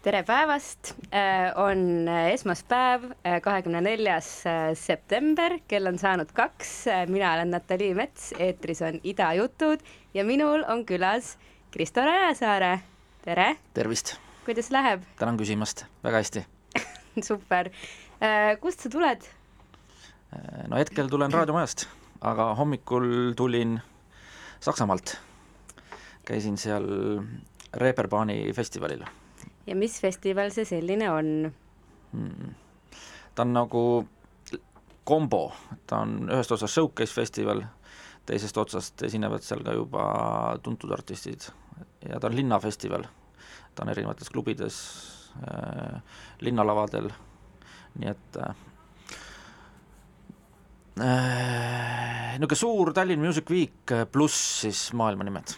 tere päevast, on esmaspäev, kahekümne neljas september, kell on saanud kaks, mina olen Natalii Mets, eetris on Ida jutud ja minul on külas Kristo Rajasaare, tere! tervist! kuidas läheb? tänan küsimast, väga hästi super, kust sa tuled? no hetkel tulen raadiomajast, aga hommikul tulin Saksamaalt. käisin seal Reeperbahni festivalil ja mis festival see selline on hmm.? ta on nagu kombo, ta on ühest otsast showcase festival, teisest otsast esinevad seal ka juba tuntud artistid ja ta on linnafestival, ta on erinevates klubides äh,, linnalavadel, nii et äh, niisugune suur Tallinn Music Week pluss siis maailma nimed.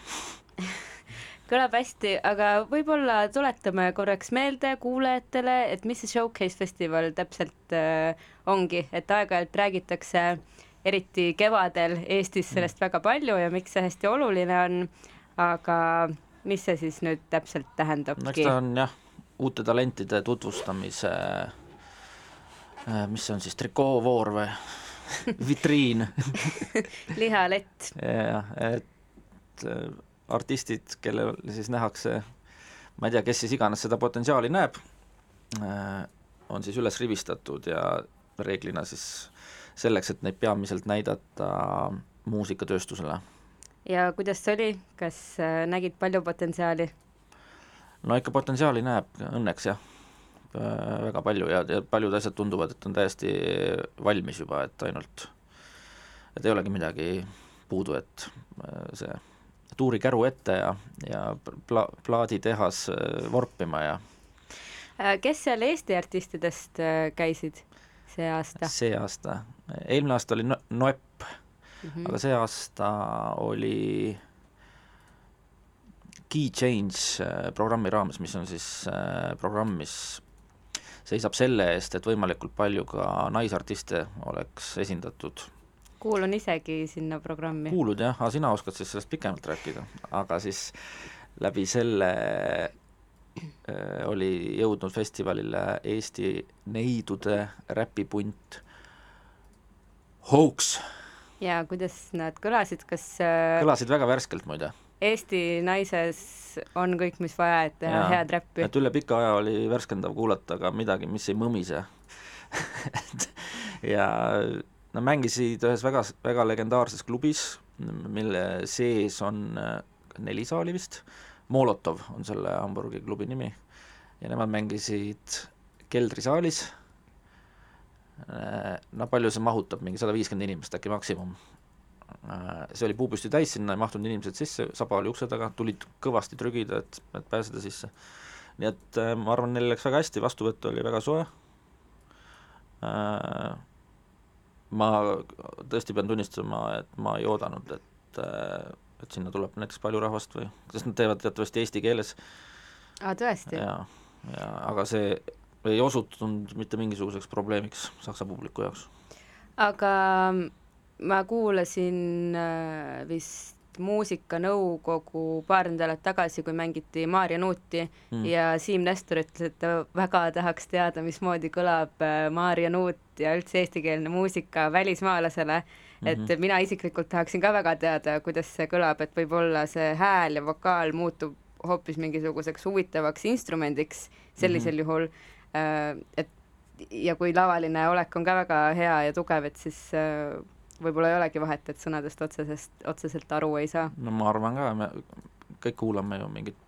Kõlab hästi, aga võib-olla tuletame korraks meelde kuulajatele, et mis see Showcase festival täpselt äh, ongi, et aeg-ajalt räägitakse eriti kevadel Eestis sellest väga palju ja miks see hästi oluline on, aga mis see siis nüüd täpselt tähendabki? eks ta on jah, uute talentide tutvustamise mis see on siis, trikoovoor või vitriin lihalett. jah, et äh, artistid, kellel siis nähakse, ma ei tea, kes siis iganes seda potentsiaali näeb, äh, on siis üles rivistatud ja reeglina siis selleks, et neid peamiselt näidata muusikatööstusele. ja kuidas see oli, kas äh, nägid palju potentsiaali? No ikka potentsiaali näeb õnneks jah, äh, väga palju ja, ja paljud asjad tunduvad, et on täiesti valmis juba, et ainult, et ei olegi midagi puudu, et see tuuri käru ette ja, ja pla-, plaaditehas vorpima ja kes seal Eesti artistidest käisid see aasta? see aasta, eelmine aasta oli no-, Noepp mm, -hmm. aga see aasta oli Key Change programmi raames, mis on siis programm, mis seisab selle eest, et võimalikult palju ka naisartiste oleks esindatud kuulun isegi sinna programmi. kuulud jah, aga sina oskad siis sellest pikemalt rääkida, aga siis läbi selle äh, oli jõudnud festivalile Eesti neidude räpipunt Hoax. ja kuidas nad kõlasid, kas äh, kõlasid väga värskelt muide. Eesti naises on kõik, mis vaja, et teha head räppi. et üle pika aja oli värskendav kuulata ka midagi, mis ei mõmise. Ja Nad mängisid ühes väga, väga legendaarses klubis, mille sees on äh, neli saali vist, Molotov on selle Hamburgi klubi nimi, ja nemad mängisid keldrisaalis, äh, no palju see mahutab, mingi sada viiskümmend inimest äkki maksimum. Äh, see oli puupüsti täis, sinna ei mahtunud inimesed sisse, saba oli ukse taga, tulid kõvasti trügida, et, et pääseda sisse. nii et ma arvan, neil läks väga hästi, vastuvõtt oli väga soe ma tõesti pean tunnistama, et ma ei oodanud, et, et sinna tuleb näiteks palju rahvast või, sest nad teevad teatavasti eesti keeles. aa, tõesti? jaa, ja aga see ei osutunud mitte mingisuguseks probleemiks saksa publiku jaoks. aga ma kuulasin äh, vist muusikanõukogu paar nädalat tagasi, kui mängiti Maarja Nuuti mm. ja Siim Nestor ütles, et ta väga tahaks teada, mismoodi kõlab äh, Maarja Nuut ja üldse eestikeelne muusika välismaalasele mm, -hmm. et mina isiklikult tahaksin ka väga teada, kuidas see kõlab, et võib-olla see hääl ja vokaal muutub hoopis mingisuguseks huvitavaks instrumendiks sellisel mm -hmm. juhul, äh, et ja kui lavaline olek on ka väga hea ja tugev, et siis äh, võib-olla ei olegi vahet, et sõnadest otsesest, otseselt aru ei saa. no ma arvan ka, me kõik kuulame ju mingit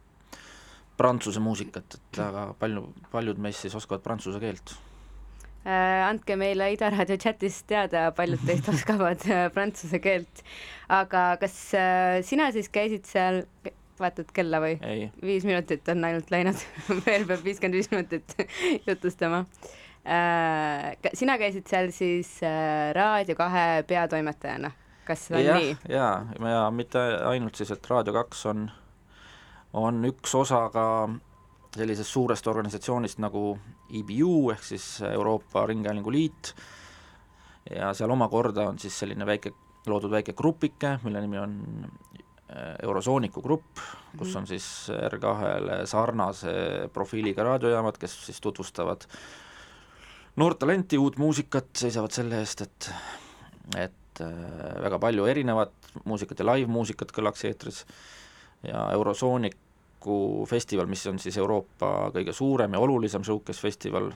prantsuse muusikat, et aga palju, paljud meist siis oskavad prantsuse keelt Äh, andke meile Ida Raadio chatis teada, paljud teist oskavad äh, prantsuse keelt. aga kas äh, sina siis käisid seal, vaatad kella või? viis minutit on ainult läinud veel peab viiskümmend viis minutit jutustama. Sina käisid seal siis Raadio kahe peatoimetajana, kas on ja, nii? jaa, ja mitte ainult siis, et Raadio kaks on, on üks osa ka sellisest suurest organisatsioonist nagu EBU ehk siis Euroopa Ringhäälingu Liit ja seal omakorda on siis selline väike, loodud väike grupike, mille nimi on äh, Eurosooniku grupp, kus Mhm. on siis R2-le sarnase profiiliga raadiojaamad, kes siis tutvustavad noort talenti, uut muusikat, seisavad selle eest, et et äh, väga palju erinevat muusikat ja live-muusikat kõlaks eetris. Ja Eurosooniku festival, mis on siis Euroopa kõige suurem ja olulisem showcase festival,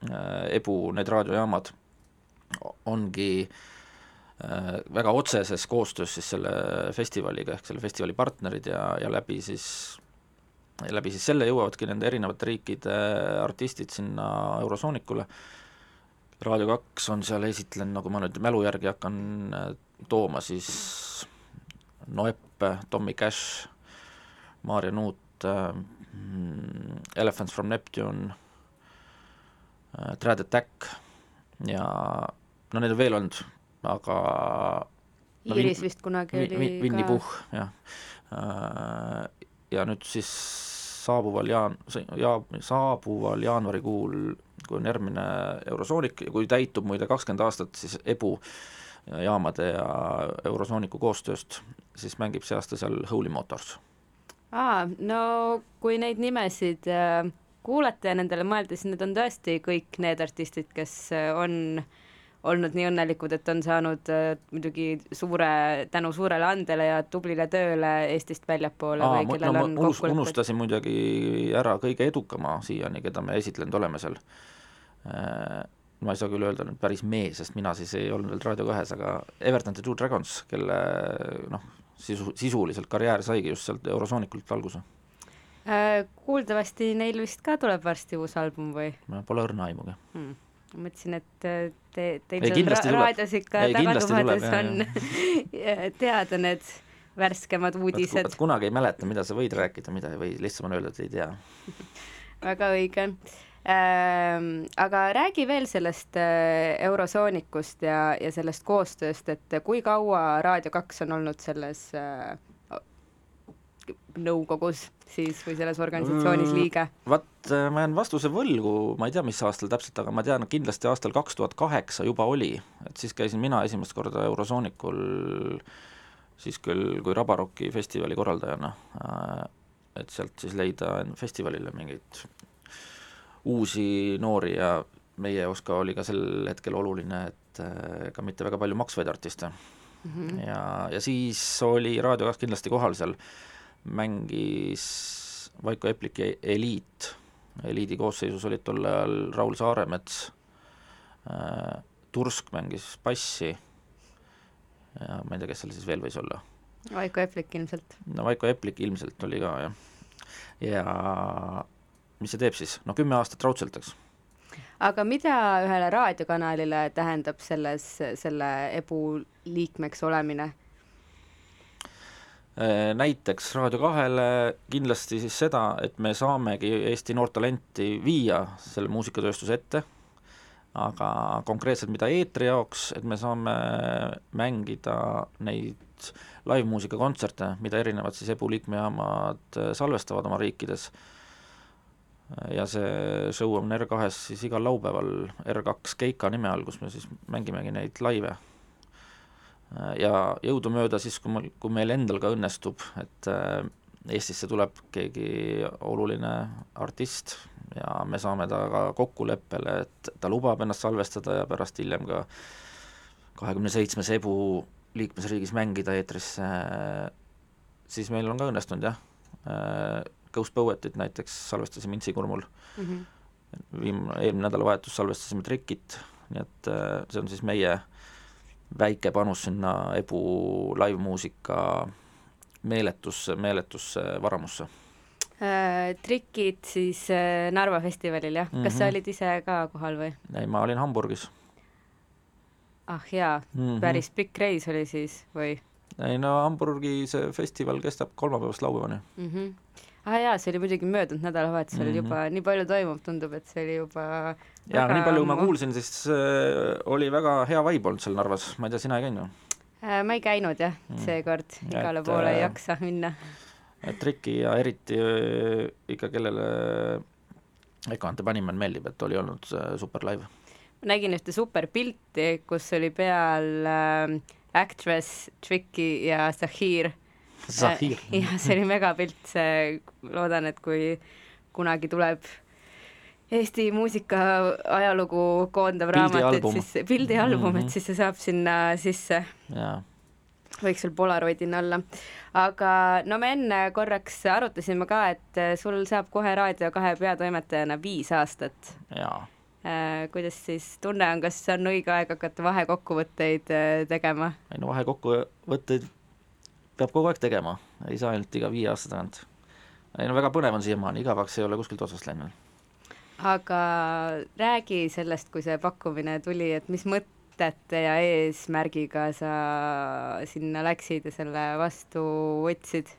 EBU, need raadiojaamad, ongi äh, väga otseses koostöös siis selle festivaliga, ehk selle festivali partnerid ja, ja läbi siis, läbi siis selle jõuavadki nende erinevate riikide artistid sinna Eurosoonikule, Raadio kaks on seal esitlenud, nagu ma nüüd mälu järgi hakkan äh, tooma, siis Noep, Tommy Cash, Maarja Nuut äh,, Elephants from Neptune äh,, Trad Attack ja no neid on veel olnud, aga no Iiris Vin- vist kunagi oli Vi- Winny ka Puhh, jah. Äh, ja nüüd siis saabuval jaan-, ja saabuval jaanuarikuul, kui on järgmine Eurosoonik ja kui täitub muide kakskümmend aastat, siis EBU jaamade ja Eurosooniku koostööst, siis mängib see aasta seal Holy Motors. aa, no kui neid nimesid äh, kuulata ja nendele mõelda, siis need on tõesti kõik need artistid, kes äh, on olnud nii õnnelikud, et on saanud äh, muidugi suure, tänu suurele andele ja tublile tööle Eestist väljapoole Aa, või kellel no, on kokkulepped. unustasin muidugi ära kõige edukama siiani, keda me esitlenud oleme seal. Ma ei saa küll öelda nüüd päris mees, sest mina siis ei olnud veel Raadio kahes, aga Everton The Two Dragons, kelle noh, sisu, sisuliselt karjäär saigi just sealt Eurosoonikult alguse. Äh, kuuldavasti neil vist ka tuleb varsti uus album või ma pole õrna aimugi. hmm.? Mõtlesin, et äh, te, teil Ei, seal raadios ikka tuleb, on teada need värskemad uudised. kunagi ei mäleta, mida sa võid rääkida, mida ei või, lihtsam on öelda, et ei tea. väga õige ähm,. aga räägi veel sellest äh, Eurosoonikust ja, ja sellest koostööst, et kui kaua Raadio kaks on olnud selles äh, nõukogus siis või selles organisatsioonis Mm. liige? Vat ma jään vastuse võlgu, ma ei tea, mis aastal täpselt, aga ma tean, kindlasti aastal kaks tuhat kaheksa juba oli, et siis käisin mina esimest korda Eurosoonikul siis küll kui Rabaroki festivali korraldajana, et sealt siis leida festivalile mingeid uusi noori ja meie jaoks ka oli ka sel hetkel oluline, et ega mitte väga palju maksvaid artiste mm. -hmm. ja, ja siis oli Raadio kaks kindlasti kohal seal, mängis Vaiko Epliki Eliit, eliidi koosseisus olid tol ajal Raul Saaremets äh,, Tursk mängis bassi ja ma ei tea, kes seal siis veel võis olla. Vaiko Eplik ilmselt. no Vaiko Eplik ilmselt oli ka, jah. ja mis see teeb siis, no kümme aastat raudselt, eks. aga mida ühele raadiokanalile tähendab selles, selle EBU liikmeks olemine? Näiteks Raadio kahele kindlasti siis seda, et me saamegi Eesti noort talenti viia selle muusikatööstuse ette, aga konkreetselt mida eetri jaoks, et me saame mängida neid live-muusika kontserte, mida erinevad siis EBU liikmejaamad salvestavad oma riikides. ja see show on R2-s siis igal laupäeval R2 Keika nime all, kus me siis mängimegi neid laive ja jõudumööda siis, kui mul, kui meil endal ka õnnestub, et Eestisse tuleb keegi oluline artist ja me saame temaga kokkuleppele, et ta lubab ennast salvestada ja pärast hiljem ka kahekümne seitsmes EBU liikmesriigis mängida eetrisse, siis meil on ka õnnestunud jah. Ghost Poetit näiteks salvestasime Intsikurmul mm. -hmm. viim-, eelmine nädalavahetus salvestasime Trikit, nii et see on siis meie väike panus sinna EBU live-muusika meeletusse, meeletusse varamusse äh,. Trikid siis äh, Narva festivalil jah mm, -hmm. kas sa olid ise ka kohal või? ei, ma olin Hamburgis. ah jaa mm, -hmm. päris pikk reis oli siis või? ei no Hamburgi see festival kestab kolmapäevast laupäevani mm. -hmm. Ah jaa, see oli muidugi möödunud nädalavahetusel mm -hmm. juba, nii palju toimub, tundub, et see oli juba ja nii palju, ma kuulsin, siis äh, oli väga hea vibe olnud seal Narvas, ma ei tea, sina ei käinud ju äh,? ma ei käinud jah mm., seekord igale et, poole ei jaksa minna. et Riki ja eriti ikka, kellele Ecante Bunnyman meeldib, et oli olnud äh, super live. ma nägin ühte super pilti, kus oli peal äh, Actress, Tricky ja Zahir. Zahir. jah, see oli megapilt, see, loodan, et kui kunagi tuleb Eesti muusika ajalugu koondav raamat, et siis pildialbum mm, -hmm. et mhm. siis see saab sinna sisse. võiks veel Polaroidina olla. aga no me enne korraks arutasime ka, et sul saab kohe Raadio kahe peatoimetajana viis aastat. äh, kuidas siis tunne on, kas on õige aeg hakata vahekokkuvõtteid äh, tegema? ei no vahekokkuvõtteid peab kogu aeg tegema, ei saa ainult iga viie aasta tagant. ei no väga põnev on siiamaani, igavaks ei ole kuskilt otsast läinud. aga räägi sellest, kui see pakkumine tuli, et mis mõte mõtete ja eesmärgiga sa sinna läksid ja selle vastu võtsid?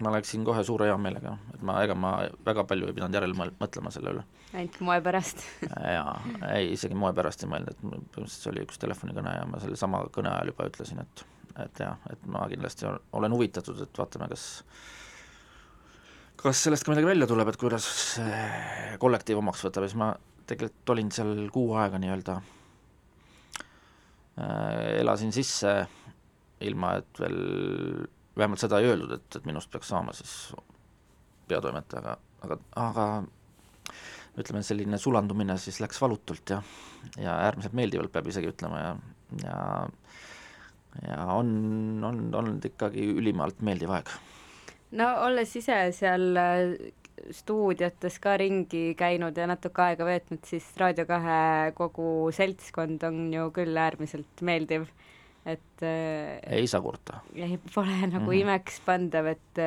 ma läksin kohe suure heameelega, et ma, ega ma väga palju ei pidanud järele mõtlema selle üle. ainult moe pärast jaa, ei, isegi moe pärast ei mõelnud, et põhimõtteliselt see oli üks telefonikõne ja ma sellesama kõne ajal juba ütlesin, et et jah, et ma kindlasti olen huvitatud, et vaatame, kas kas sellest ka midagi välja tuleb, et kuidas kollektiiv omaks võtab. Ja siis ma tegelikult olin seal kuu aega nii-öelda Äh, elasin sisse, ilma et veel, vähemalt seda ei öeldud, et, et minust peaks saama siis peatoimetaja, aga, aga, aga ütleme, selline sulandumine siis läks valutult ja, ja äärmiselt meeldivalt, peab isegi ütlema ja, ja ja on, on olnud ikkagi ülimalt meeldiv aeg. no olles ise seal stuudiotes ka ringi käinud ja natuke aega veetnud, siis Raadio kahe kogu seltskond on ju küll äärmiselt meeldiv, et äh, ei saa kurta. ei, pole nagu mm -hmm. imekspandav, et,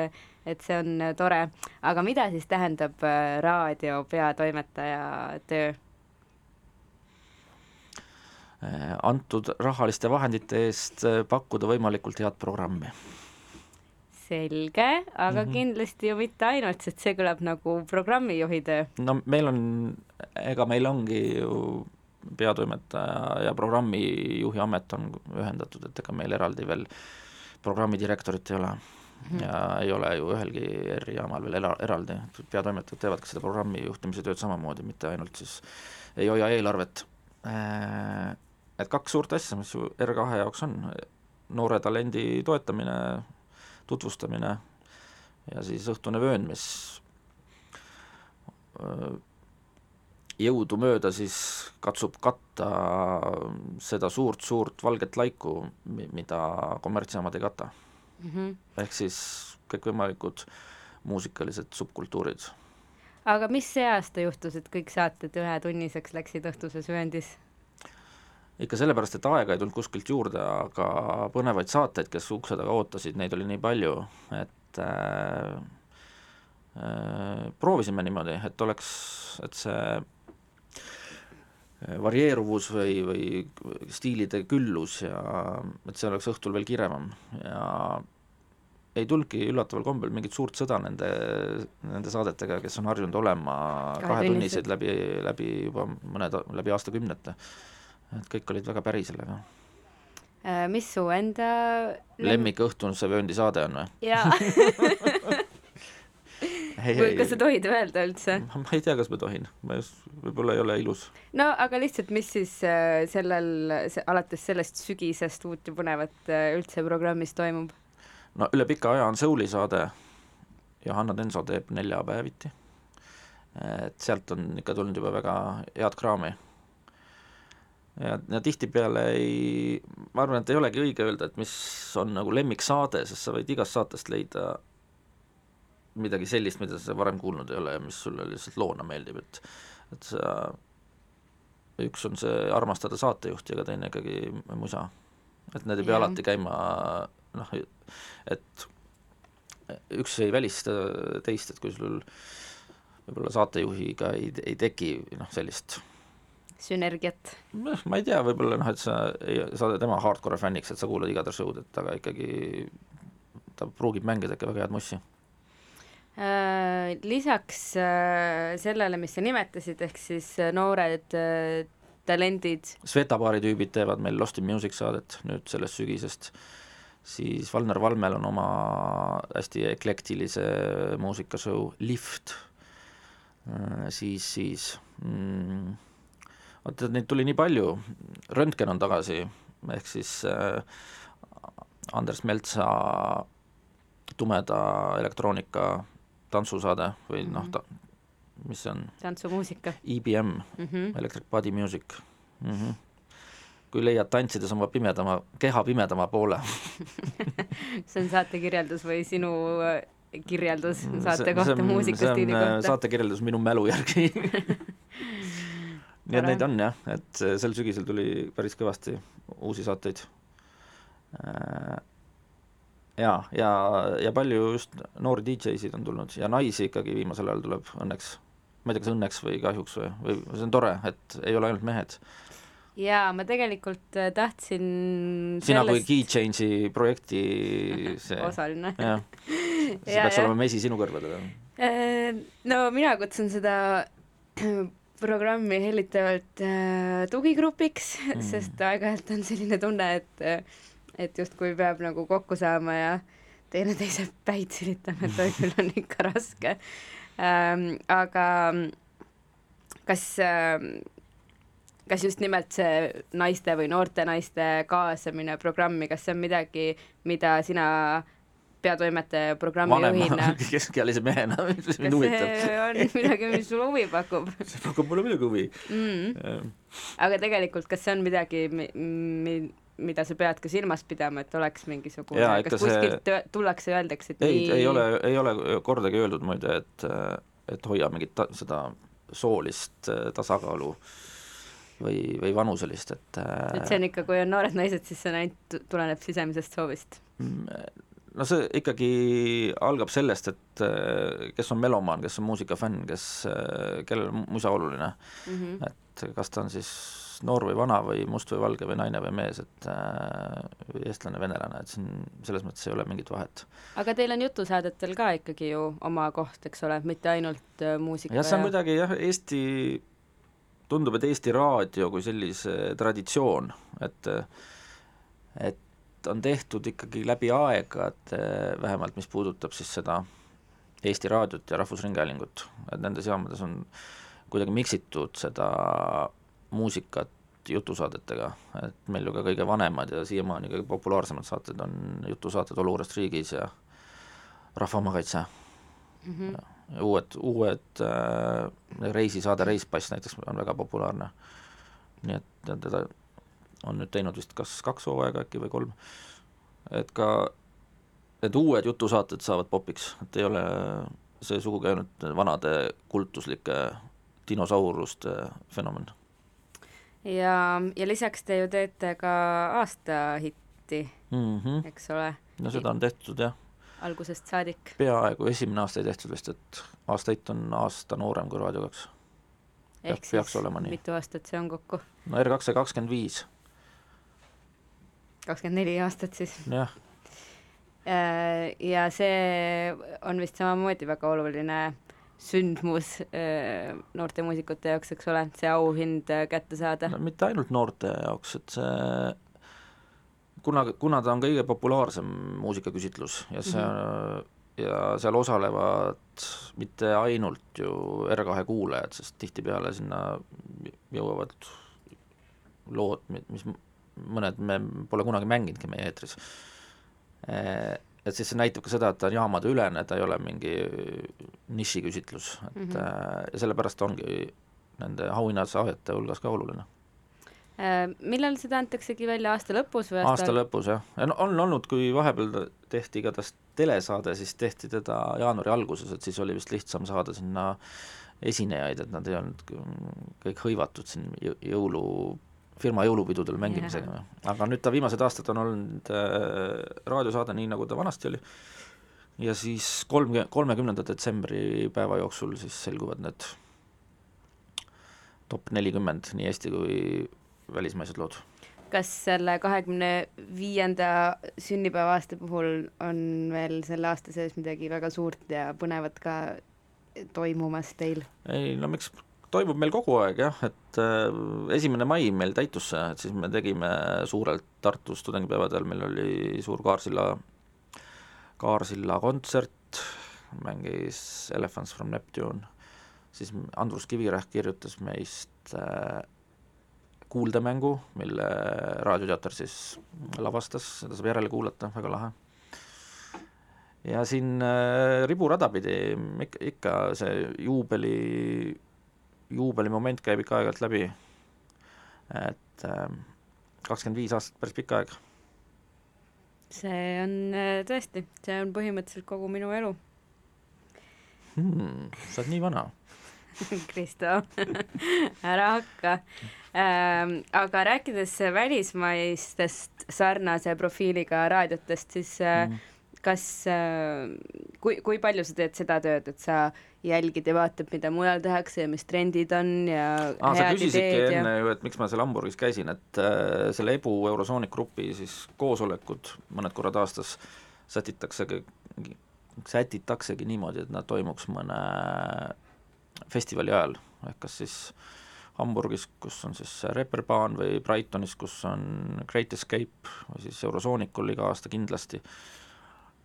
et see on tore. aga mida siis tähendab äh, raadio peatoimetaja töö? Äh, antud rahaliste vahendite eest pakkuda võimalikult head programmi selge, aga mm -hmm. kindlasti ju mitte ainult, sest see kõlab nagu programmijuhi töö. no meil on, ega meil ongi ju peatoimetaja ja programmijuhi amet on ühendatud, et ega meil eraldi veel programmidirektorit ei ole. -hmm. ja ei ole ju ühelgi ERR-jaamal veel era-, eraldi, peatoimetajad teevadki seda programmi juhtimise tööd samamoodi, mitte ainult siis ei hoia eelarvet. Äh, et kaks suurt asja, mis ju R2 jaoks on, noore talendi toetamine tutvustamine ja siis õhtune vöönd, mis jõudumööda siis katsub katta seda suurt-suurt valget laiku, mida kommertsjaamad ei kata mm. -hmm. ehk siis kõikvõimalikud muusikalised subkultuurid. aga mis see aasta juhtus, et kõik saated ühetunniseks läksid õhtuses vööndis? Ikka sellepärast, et aega ei tulnud kuskilt juurde, aga põnevaid saateid, kes ukse taga ootasid, neid oli nii palju, et äh, äh, proovisime niimoodi, et oleks, et see varieeruvus või, või stiilide küllus ja et see oleks õhtul veel kirevam. Ja ei tulnudki üllataval kombel mingit suurt sõda nende, nende saadetega, kes on harjunud olema kahetunnised läbi, läbi juba mõned, läbi aastakümnete et kõik olid väga päri sellega. Äh, mis su enda lemmikõhtuse vööndi saade on või? jaa või kas sa tohid öelda üldse? ma ei tea, kas ma tohin, ma just, võib-olla ei ole ilus. no aga lihtsalt, mis siis äh, sellel, alates sellest sügisest uut ja põnevat äh, üldse programmis toimub? no üle pika aja on Souli saade, Johanna Tenso teeb neljapäeviti. et sealt on ikka tulnud juba väga head kraami ja, ja tihtipeale ei, ma arvan, et ei olegi õige öelda, et mis on nagu lemmiksaade, sest sa võid igast saatest leida midagi sellist, mida sa varem kuulnud ei ole ja mis sulle lihtsalt loona meeldib, et et sa, üks on see armastada saatejuhti, aga teine ikkagi musa. et need ei pea yeah. alati käima noh, et üks ei välista teist, et kui sul võib-olla saatejuhiga ei, ei teki noh, sellist sünergiat? noh, ma ei tea, võib-olla noh, et sa ei saada tema hardcore fänniks, et sa kuulad iga ta show'd, et aga ikkagi ta pruugib mängida ikka väga head mussi äh,. Lisaks äh, sellele, mis sa nimetasid, ehk siis äh, noored äh, talendid. Sveta baari tüübid teevad meil Lost in Music saadet nüüd sellest sügisest, siis Valner Valmel on oma hästi eklektilise muusikashow Lift Äh, siis, siis mm, vaata, neid tuli nii palju, Röntgen on tagasi, ehk siis äh, Andres Meltsa tumeda elektroonika tantsusaade või noh, ta, mis see on? tantsumuusika. EBM mm, -hmm. Electric Body Music mm. -hmm. kui leiad tantsides oma pimedama, keha pimedama poole see on saate kirjeldus või sinu äh, kirjeldus saate see, kohta, muusikastiili äh, kohta? saate kirjeldus minu mälu järgi nii et neid on jah, et sel sügisel tuli päris kõvasti uusi saateid äh, ja, ja, ja palju just noori DJ-sid on tulnud ja naisi ikkagi viimasel ajal tuleb õnneks. ma ei tea, kas õnneks või kahjuks või, või see on tore, et ei ole ainult mehed. jaa, ma tegelikult äh, tahtsin sina sellest... kui Key Change'i projekti see osaline. jah, see ja, peaks ja. olema mesi sinu kõrvadele. Äh, no mina kutsun seda programmi hellitavalt äh, tugigrupiks mm., sest aeg-ajalt on selline tunne, et äh, et justkui peab nagu kokku saama ja teineteise päid silitama, et oi küll on ikka raske ähm,. aga kas ähm, kas just nimelt see naiste või noorte naiste kaasamine programmi, kas see on midagi, mida sina peatoimetaja programmi juhina keskealise mehena, mis mind huvitab. on midagi, mis sulle huvi pakub? see pakub mulle muidugi huvi mm.. aga tegelikult, kas see on midagi, mi-, mida sa pead ka silmas pidama, et oleks mingisugune, kas kuskilt see... tullakse ja öeldakse, et ei nii..., ei ole, ei ole kordagi öeldud muide, et, et hoia mingit ta, seda soolist äh, tasakaalu või, või vanuselist, et et see on ikka, kui on noored naised, siis see ainult tuleneb sisemisest soovist? No see ikkagi algab sellest, et äh, kes on melomaan, kes on muusikafänn, kes, äh, kellel on musa oluline mm, -hmm. et kas ta on siis noor või vana või must või valge või naine või mees, et äh, eestlane, venelane, et siin selles mõttes ei ole mingit vahet. aga teil on jutusaadetel ka ikkagi ju oma koht, eks ole, mitte ainult äh, muusika jah, see on ja... kuidagi jah, Eesti, tundub, et Eesti Raadio kui sellise traditsioon, et et on tehtud ikkagi läbi aegade, vähemalt mis puudutab siis seda Eesti Raadiot ja Rahvusringhäälingut, et nendes jaamades on kuidagi miksitud seda muusikat jutusaadetega, et meil ju ka kõige vanemad ja siiamaani kõige populaarsemad saated on jutusaated Olukorrast riigis ja Rahvaomakaitse mm. -hmm. ja uued, uued äh, reisisaade Reispass näiteks on väga populaarne. nii et teda on nüüd teinud vist kas kaks hooaega äkki või kolm, et ka need uued jutusaated saavad popiks, et ei ole see sugugi ainult vanade kultuslike dinosauruste fenomen ja, ja lisaks te ju teete ka aastahitti mm, -hmm. eks ole? no seda on tehtud jah. algusest saadik? peaaegu, esimene aasta ei tehtud vist, et aastahitt on aasta noorem kui Raadio kaks. ehk siis mitu aastat see on kokku? no R2 sai kakskümmend viis. Kakskümmend neli aastat siis? jah äh, ja see on vist samamoodi väga oluline sündmus äh, noorte muusikute jaoks, eks ole, see auhind äh, kätte saada no,? mitte ainult noorte jaoks, et see kuna, kuna ta on kõige populaarsem muusikaküsitlus ja see mm -hmm. ja seal osalevad mitte ainult ju R2 kuulajad, sest tihtipeale sinna jõuavad lood, mis mõned me pole kunagi mänginudki meie eetris äh, et siis see näitab ka seda, et ta on jaamadeülene, ta ei ole mingi nišiküsitlus, et mm -hmm. ja sellepärast ongi nende auhinnasaajate hulgas ka oluline. Äh, millal seda antaksegi välja, aasta lõpus või aasta, aasta lõpus jah, on olnud, kui vahepeal tehti igatahes telesaade, siis tehti teda jaanuari alguses, et siis oli vist lihtsam saada sinna esinejaid, et nad ei olnud kõik hõivatud siin jõulu firma jõulupidudel mängimisega yeah., aga nüüd ta viimased aastad on olnud äh, raadiosaade, nii nagu ta vanasti oli, ja siis kolm, kolmekümnenda detsembri päeva jooksul siis selguvad need top nelikümmend nii Eesti kui välismaised lood. kas selle kahekümne viienda sünnipäeva aasta puhul on veel selle aasta sees midagi väga suurt ja põnevat ka toimumas teil? ei no miks toimub meil kogu aeg jah, et äh, esimene mai meil täitus see, et siis me tegime suurelt Tartus tudengipäevadel, meil oli suur Kaarsilla, Kaarsilla kontsert, mängis Elephants from Neptune, siis Andrus Kivirähk kirjutas meist äh, kuuldemängu, mille Raadioteater siis lavastas, seda saab järele kuulata, väga lahe. ja siin äh, riburada pidi ikka, ikka see juubeli, juubelimoment käib ikka aeg-ajalt läbi, et äh, kakskümmend viis aastat, päris pikk aeg. see on äh, tõesti, see on põhimõtteliselt kogu minu elu hmm,. sa oled nii vana Kristo ära hakka ähm,. aga rääkides välismaistest sarnase profiiliga raadiotest, siis äh, mm. Kas äh,, kui, kui palju sa teed seda tööd, et sa jälgid ja vaatad, mida mujal tehakse ja mis trendid on ja ah, sa küsisidki enne ja... ju, et miks ma seal Hamburgis käisin, et äh, selle EBU Eurosonic Grupi siis koosolekud mõned korrad aastas sätitaksegi, sätitaksegi niimoodi, et nad toimuks mõne festivali ajal, ehk kas siis Hamburgis, kus on siis Reeperbahn või Brightonis, kus on Great Escape või siis Eurosoonikul iga aasta kindlasti.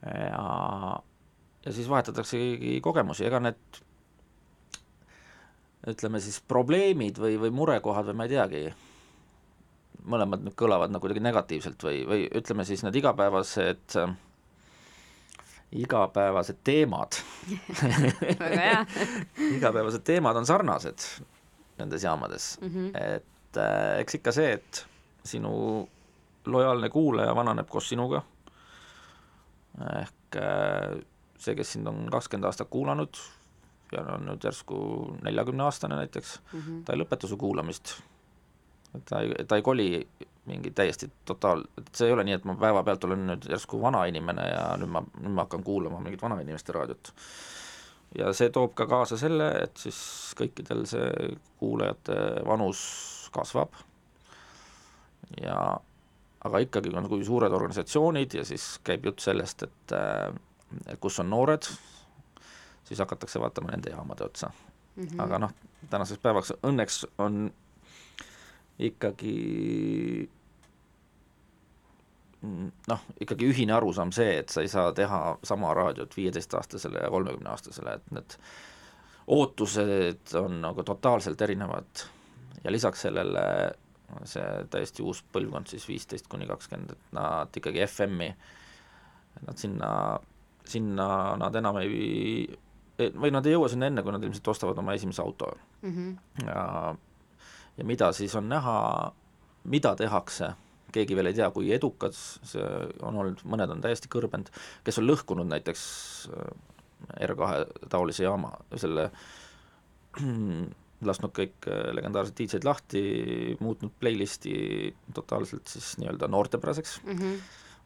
Ja, ja siis vahetataksegi kogemusi, ega need ütleme siis probleemid või, või murekohad või ma ei teagi, mõlemad nüüd kõlavad nagu kuidagi negatiivselt või, või ütleme siis need igapäevased äh, igapäevased teemad. Igapäevased teemad on sarnased nendes jaamades. Mm, -hmm. et äh, eks ikka see, et sinu lojaalne kuulaja vananeb koos sinuga, ehk äh, see, kes sind on kakskümmend aastat kuulanud ja on nüüd järsku neljakümne aastane näiteks mm, -hmm. ta ei lõpeta su kuulamist. ta ei, ta ei koli mingi täiesti totaal, et see ei ole nii, et ma päevapealt olen nüüd järsku vanainimene ja nüüd ma, nüüd ma hakkan kuulama mingit vanainimeste raadiot. ja see toob ka kaasa selle, et siis kõikidel see kuulajate vanus kasvab ja aga ikkagi on, kui suured organisatsioonid ja siis käib jutt sellest, et et kus on noored, siis hakatakse vaatama nende jaamade otsa mm. -hmm. aga noh, tänaseks päevaks õnneks on ikkagi noh, ikkagi ühine arusaam see, et sa ei saa teha sama raadiot viieteistaastasele ja kolmekümneaastasele, et need ootused on nagu totaalselt erinevad ja lisaks sellele see täiesti uus põlvkond siis viisteist kuni kakskümmend, et nad ikkagi FM-i, nad sinna, sinna nad enam ei, või nad ei jõua sinna enne, kui nad ilmselt ostavad oma esimese auto mm. -hmm. ja, ja mida siis on näha, mida tehakse keegi veel ei tea, kui edukad see on olnud, mõned on täiesti kõrbenud, kes on lõhkunud näiteks äh, R2 taolise jaama, selle lasknud kõik äh, legendaarsed DJ-d lahti, muutnud playlisti totaalselt siis nii-öelda noortepäraseks mm, -hmm.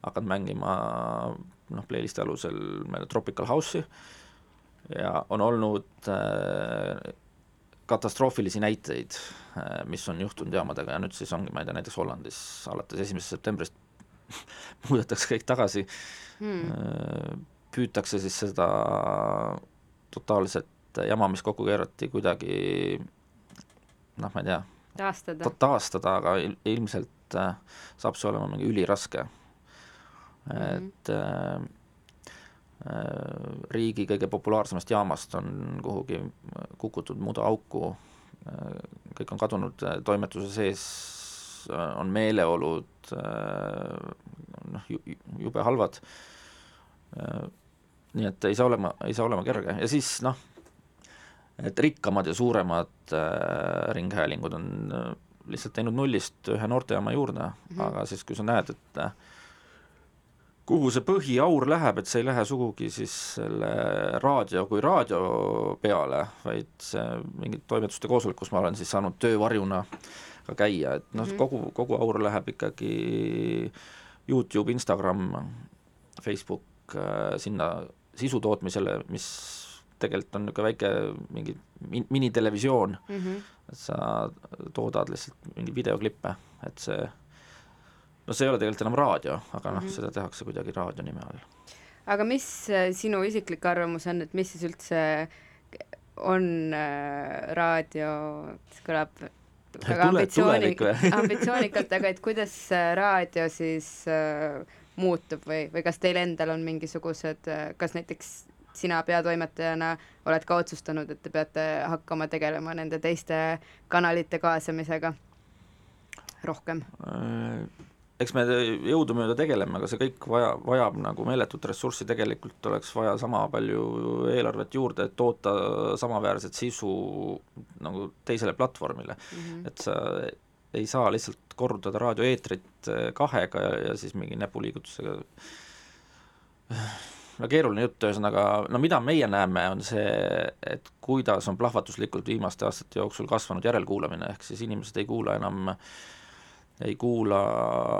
hakanud mängima noh, playlisti alusel meil Tropical House'i ja on olnud äh, katastroofilisi näiteid, äh, mis on juhtunud jaamadega ja nüüd siis ongi, ma ei tea, näiteks Hollandis alates esimesest septembrist muudetakse kõik tagasi hmm., püütakse siis seda totaalset jama, mis kokku keerati, kuidagi noh, ma ei tea, taastada, taastada, aga ilmselt äh, saab see olema mingi üliraske mm. -hmm. et äh, Äh, riigi kõige populaarsemast jaamast on kuhugi kukutud muda auku, äh, kõik on kadunud äh, toimetuse sees, on meeleolud noh, jube halvad, nii et ei saa olema, ei saa olema kerge ja siis noh, et rikkamad ja suuremad äh, ringhäälingud on lihtsalt teinud nullist ühe noortejaama juurde mm, -hmm. aga siis, kui sa näed, et äh, kuhu see põhiaur läheb, et see ei lähe sugugi siis selle raadio kui raadio peale, vaid see mingid toimetuste koosolek, kus ma olen siis saanud töövarjuna ka käia, et noh mm -hmm., kogu, kogu aur läheb ikkagi Youtube, Instagram, Facebook, äh, sinna sisu tootmisele, mis tegelikult on niisugune väike mingi min-, minitelevisioon mm, -hmm. et sa toodad lihtsalt mingeid videoklippe, et see no see ei ole tegelikult enam raadio, aga noh mm -hmm., seda tehakse kuidagi raadio nime all. aga mis äh, sinu isiklik arvamus on, et mis siis üldse on äh, raadio, see kõlab väga ambitsioonik, ambitsioonikalt, aga et kuidas raadio siis äh, muutub või, või kas teil endal on mingisugused äh,, kas näiteks sina peatoimetajana oled ka otsustanud, et te peate hakkama tegelema nende teiste kanalite kaasamisega rohkem? Äh, eks me jõudumööda tegeleme, aga see kõik vaja, vajab nagu meeletut ressurssi, tegelikult oleks vaja sama palju eelarvet juurde, et toota samaväärset sisu nagu teisele platvormile mm. -hmm. et sa ei saa lihtsalt korrutada raadioeetrit kahega ja, ja siis mingi näpuliigutusega no keeruline jutt, ühesõnaga, no mida meie näeme, on see, et kuidas on plahvatuslikult viimaste aastate jooksul kasvanud järelkuulamine, ehk siis inimesed ei kuula enam ei kuula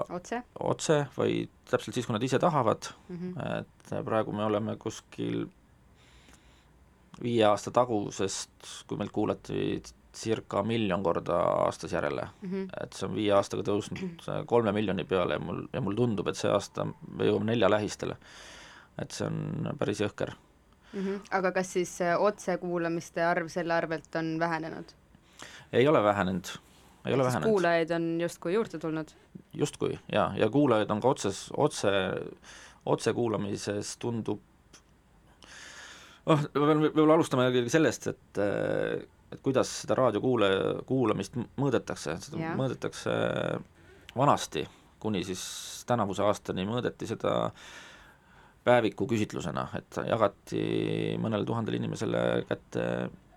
otse, otse, vaid täpselt siis, kui nad ise tahavad mm, -hmm. et praegu me oleme kuskil viie aasta tagusest, kui meilt kuulati circa miljon korda aastas järele mm, -hmm. et see on viie aastaga tõusnud kolme miljoni peale ja mul, ja mul tundub, et see aasta me jõuame nelja lähistele. Et see on päris jõhker mm. -hmm. aga kas siis äh, otsekuulamiste arv selle arvelt on vähenenud? ei ole vähenenud ei ole vähenenud. kuulajaid on justkui juurde tulnud? justkui, jaa, ja kuulajaid on ka otses, otse, otsekuulamises tundub noh, ma pean võib-olla alustama eelkõige sellest, et et kuidas seda raadiokuule, kuulamist mõõdetakse, seda ja. mõõdetakse vanasti, kuni siis tänavuse aastani mõõdeti seda päeviku küsitlusena, et jagati mõnele tuhandele inimesele kätte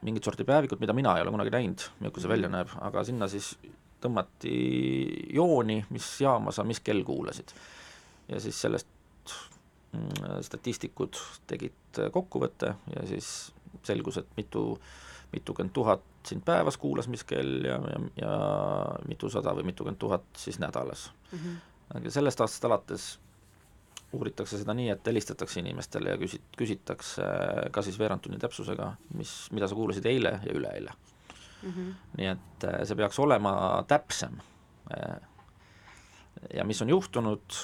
mingit sorti päevikut, mida mina ei ole kunagi näinud, milline see välja näeb, aga sinna siis tõmmati jooni, mis jaama sa mis kell kuulasid. ja siis sellest mm, statistikud tegid kokkuvõtte ja siis selgus, et mitu, mitukümmend tuhat sind päevas kuulas mis kell ja, ja, ja mitusada või mitukümmend tuhat siis nädalas mm. -hmm. aga sellest aastast alates uuritakse seda nii, et helistatakse inimestele ja küsit-, küsitakse ka siis veerand tunni täpsusega, mis, mida sa kuulasid eile ja üleeile mm. -hmm. nii et äh, see peaks olema täpsem. Äh, ja mis on juhtunud,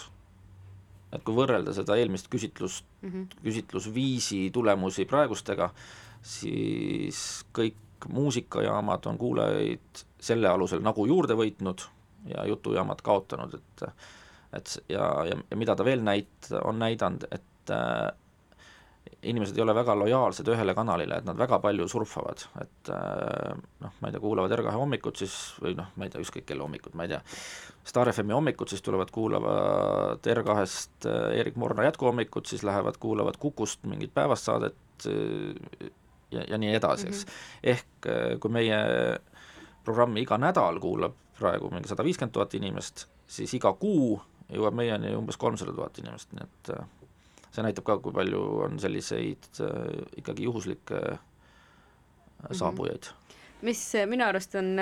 et kui võrrelda seda eelmist küsitlust mm, -hmm. küsitlusviisi tulemusi praegustega, siis kõik muusikajaamad on kuulajaid selle alusel nagu juurde võitnud ja jutujaamad kaotanud, et et ja, ja, ja mida ta veel näit-, on näidanud, et äh, inimesed ei ole väga lojaalsed ühele kanalile, et nad väga palju surfavad, et äh, noh, ma ei tea, kuulavad R2 hommikut siis või noh, ma ei tea, ükskõik kelle hommikut, ma ei tea, Star FM-i hommikut, siis tulevad, kuulavad R2-st äh, Erik Morna jätkuhommikut, siis lähevad, kuulavad Kukust mingit päevast saadet äh, ja, ja nii edasi, eks mm. -hmm. ehk äh, kui meie programmi iga nädal kuulab praegu mingi sada viiskümmend tuhat inimest, siis iga kuu jõuab meieni umbes kolmsada tuhat inimest, nii et äh, see näitab ka, kui palju on selliseid äh, ikkagi juhuslikke äh, saabujaid mm. -hmm mis minu arust on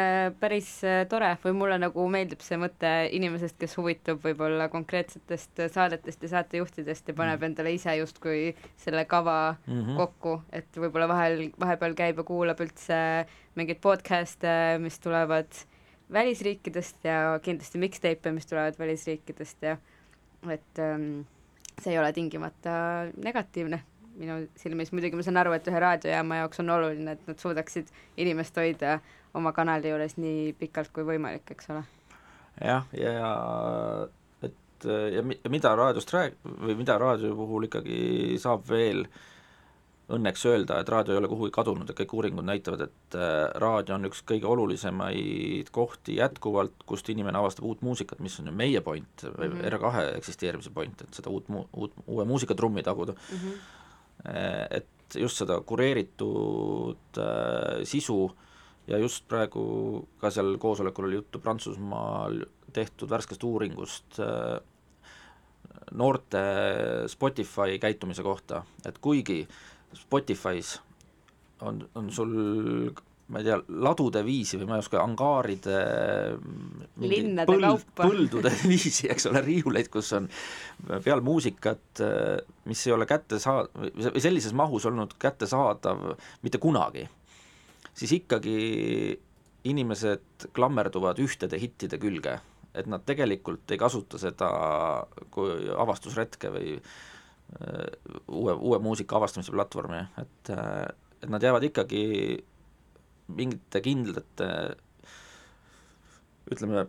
päris tore või mulle nagu meeldib see mõte inimesest, kes huvitub võib-olla konkreetsetest saadetest ja saatejuhtidest ja paneb -hmm. endale ise justkui selle kava mm -hmm. kokku, et võib-olla vahel, vahepeal käib ja kuulab üldse mingeid podcast'e, mis tulevad välisriikidest ja kindlasti mixtape'e, mis tulevad välisriikidest ja et ähm, see ei ole tingimata negatiivne minu silmis, muidugi ma saan aru, et ühe raadiojaama jaoks on oluline, et nad suudaksid inimest hoida oma kanali juures nii pikalt kui võimalik, eks ole. jah, ja, ja et ja mida raadiost rääg- või mida raadio puhul ikkagi saab veel äh, õnneks öelda, et raadio ei ole kuhugi kadunud, et kõik uuringud näitavad, et äh, raadio on üks kõige olulisemaid kohti jätkuvalt, kust inimene avastab uut muusikat, mis on ju meie point või mm -hmm. R2 eksisteerimise point, et seda uut mu-, uut, uue muusikatrummi taguda mm. -hmm. Et just seda kureeritud äh, sisu ja just praegu ka seal koosolekul oli juttu Prantsusmaal tehtud värskest uuringust äh, noorte Spotify käitumise kohta, et kuigi äh, Spotify's on, on sul ma ei tea, ladude viisi või ma ei oska, angaaride linnade põld, kaupa. põldude viisi, eks ole, riiuleid, kus on peal muusikat, mis ei ole kättesaa-, või sellises mahus olnud kättesaadav mitte kunagi, siis ikkagi inimesed klammerduvad ühtede hittide külge, et nad tegelikult ei kasuta seda kui avastusretke või Äh, uue, uue muusika avastamise platvormi, et, äh, et nad jäävad ikkagi mingite kindlate ütleme,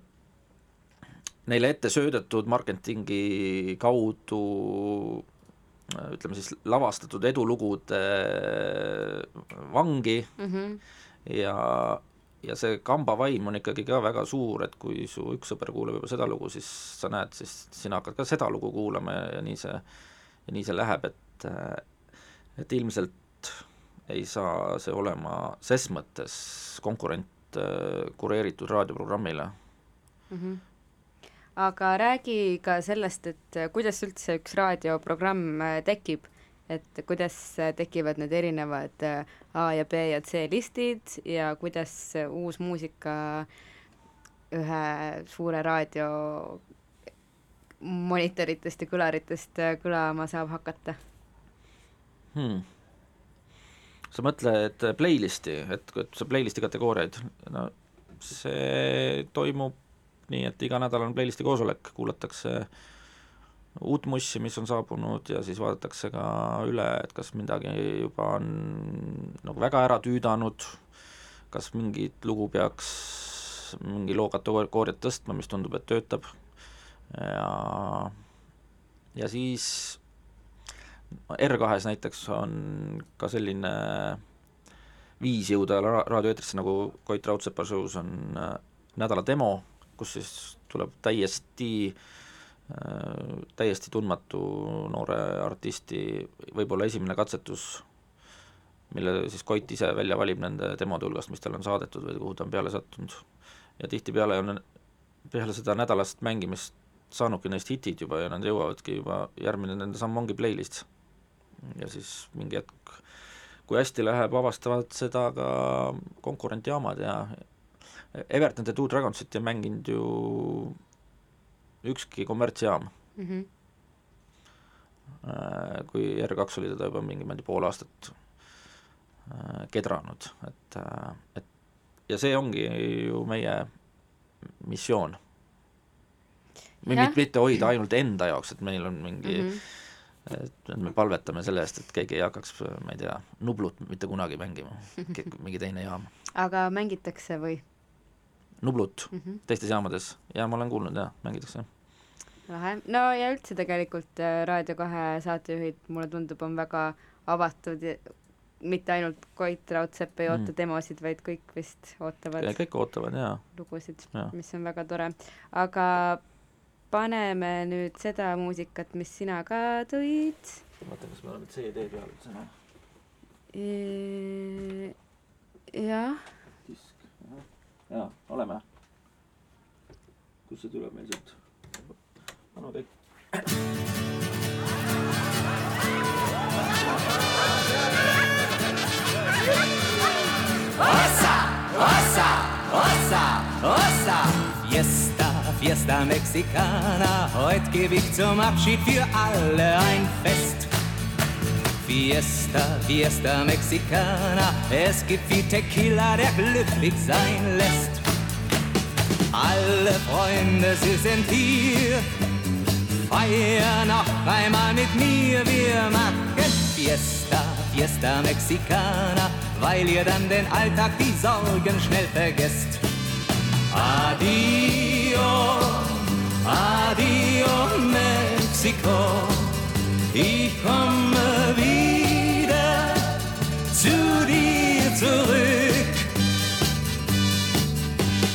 neile ette söödetud marketingi kaudu ütleme siis lavastatud edulugude vangi mm. -hmm. ja, ja see kamba vaim on ikkagi ka väga suur, et kui su üks sõber kuulab juba seda lugu, siis sa näed, siis sina hakkad ka seda lugu kuulama ja, nii see, ja nii see läheb, et et ilmselt ei saa see olema ses mõttes konkurent kureeritud raadioprogrammile mm. -hmm aga räägi ka sellest, et kuidas üldse üks raadioprogramm äh, tekib, et kuidas äh, tekivad need erinevad äh, A ja B ja C listid ja kuidas uus muusika ühe suure raadio monitoritest ja kõlaritest kõlama saab hakata hmm.? sa mõtled playlist'i, et, et see playlist'i kategooriaid, no see toimub nii et iga nädal on playlisti koosolek, kuulatakse uut mussi, mis on saabunud ja siis vaadatakse ka üle, et kas midagi juba on nagu väga ära tüüdanud, kas mingit lugu peaks mingi loo kategooriat tõstma, mis tundub, et töötab ja ja siis R2-s näiteks on ka selline viis jõuda raadioeetrisse, nagu Koit Raudsepa show's on äh, nädala demo, kus siis tuleb täiesti äh, täiesti tundmatu noore artisti võib-olla esimene katsetus, mille siis Koit ise välja valib nende demode hulgast, mis talle on saadetud või kuhu ta on peale sattunud. ja tihtipeale on peale seda nädalast mängimist saanudki neist hitid juba ja nad jõuavadki juba, järgmine nende samm ongi playlist. ja siis mingi hetk, kui hästi läheb, avastavad seda ka konkurentjaamad ja Everton ja Two Dragonsit ei mänginud ju ükski kommertsjaam mm. -hmm. kui R2 oli teda juba mingi, ma ei tea, pool aastat äh, kedranud, et, äh, et ja see ongi ju meie missioon. Mitte, mitte hoida ainult enda jaoks, et meil on mingi mm -hmm et me palvetame selle eest, et keegi ei hakkaks, ma ei tea, Nublut mitte kunagi mängima, mingi teine jaam. aga mängitakse või? Nublut mm -hmm. teistes jaamades ja ma olen kuulnud jah, mängitakse. lahe, no ja üldse tegelikult äh, Raadio kahe saatejuhid, mulle tundub, on väga avatud ja mitte ainult Koit Raudsepp ei oota mm. demosid, vaid kõik vist ootavad. kõik ootavad jaa. lugusid, mis on väga tore, aga paneme nüüd seda muusikat, mis sina ka tõid. vaata, kas me oleme CD peal üldse noh. jah jaa, oleme. kust see tuleb meil sealt? anna kõik. Ossa, ossa, ossa, ossa. Fiesta, Fiesta Mexicana, heute gebe ich zum Abschied für alle ein Fest. Fiesta, Fiesta Mexicana, es gibt wie Tequila, der glücklich sein lässt. Alle Freunde, sie sind hier, feiern noch einmal mit mir, wir machen Fiesta, Fiesta Mexicana, weil ihr dann den Alltag, die Sorgen schnell vergesst. Adio, adio Mexiko, ich komme wieder zu dir zurück.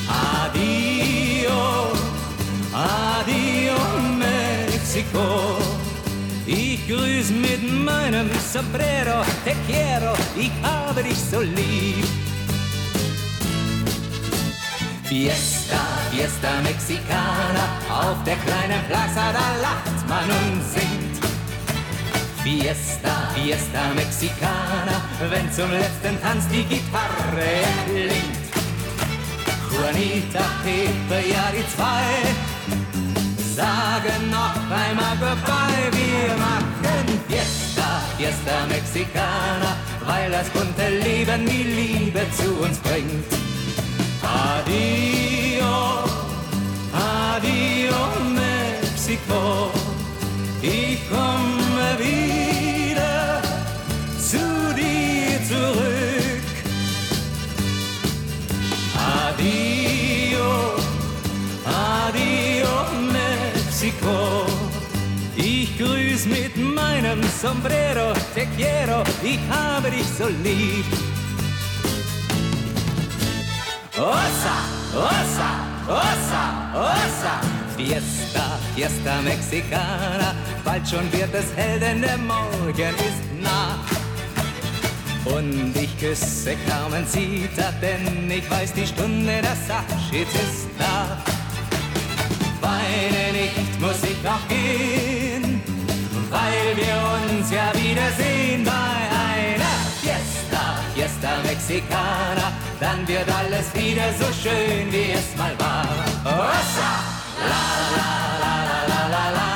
Adio, adio Mexiko. Ich grüß mit meinem Sombrero, te quiero, ich habe dich so lieb. Fiesta, Fiesta Mexicana, auf der kleinen Plaza, da lacht man und singt. Fiesta, Fiesta Mexicana, wenn zum letzten Tanz die Gitarre klingt. Juanita, Pepe, ja die zwei, sagen noch einmal Goodbye, wir machen Fiesta, Fiesta Mexicana, weil das bunte Leben die Liebe zu uns bringt. Adio, adio Mexiko, ich komme wieder zu dir zurück. Adio, adio Mexiko, ich grüß mit meinem Sombrero, te quiero, ich habe dich so lieb. Ossa, ossa, ossa, ossa, Fiesta, Fiesta Mexicana, bald schon wird es hell, denn der Morgen ist nah. Und ich küsse Carmen Zita, denn ich weiß, die Stunde des Abschieds ist da. Weine nicht, muss ich auch gehen, weil wir uns ja wiedersehen Fiesta, Mexikaner, dann wird alles wieder so schön, wie es mal war. Ossa, la, la, la, la, la, la, la.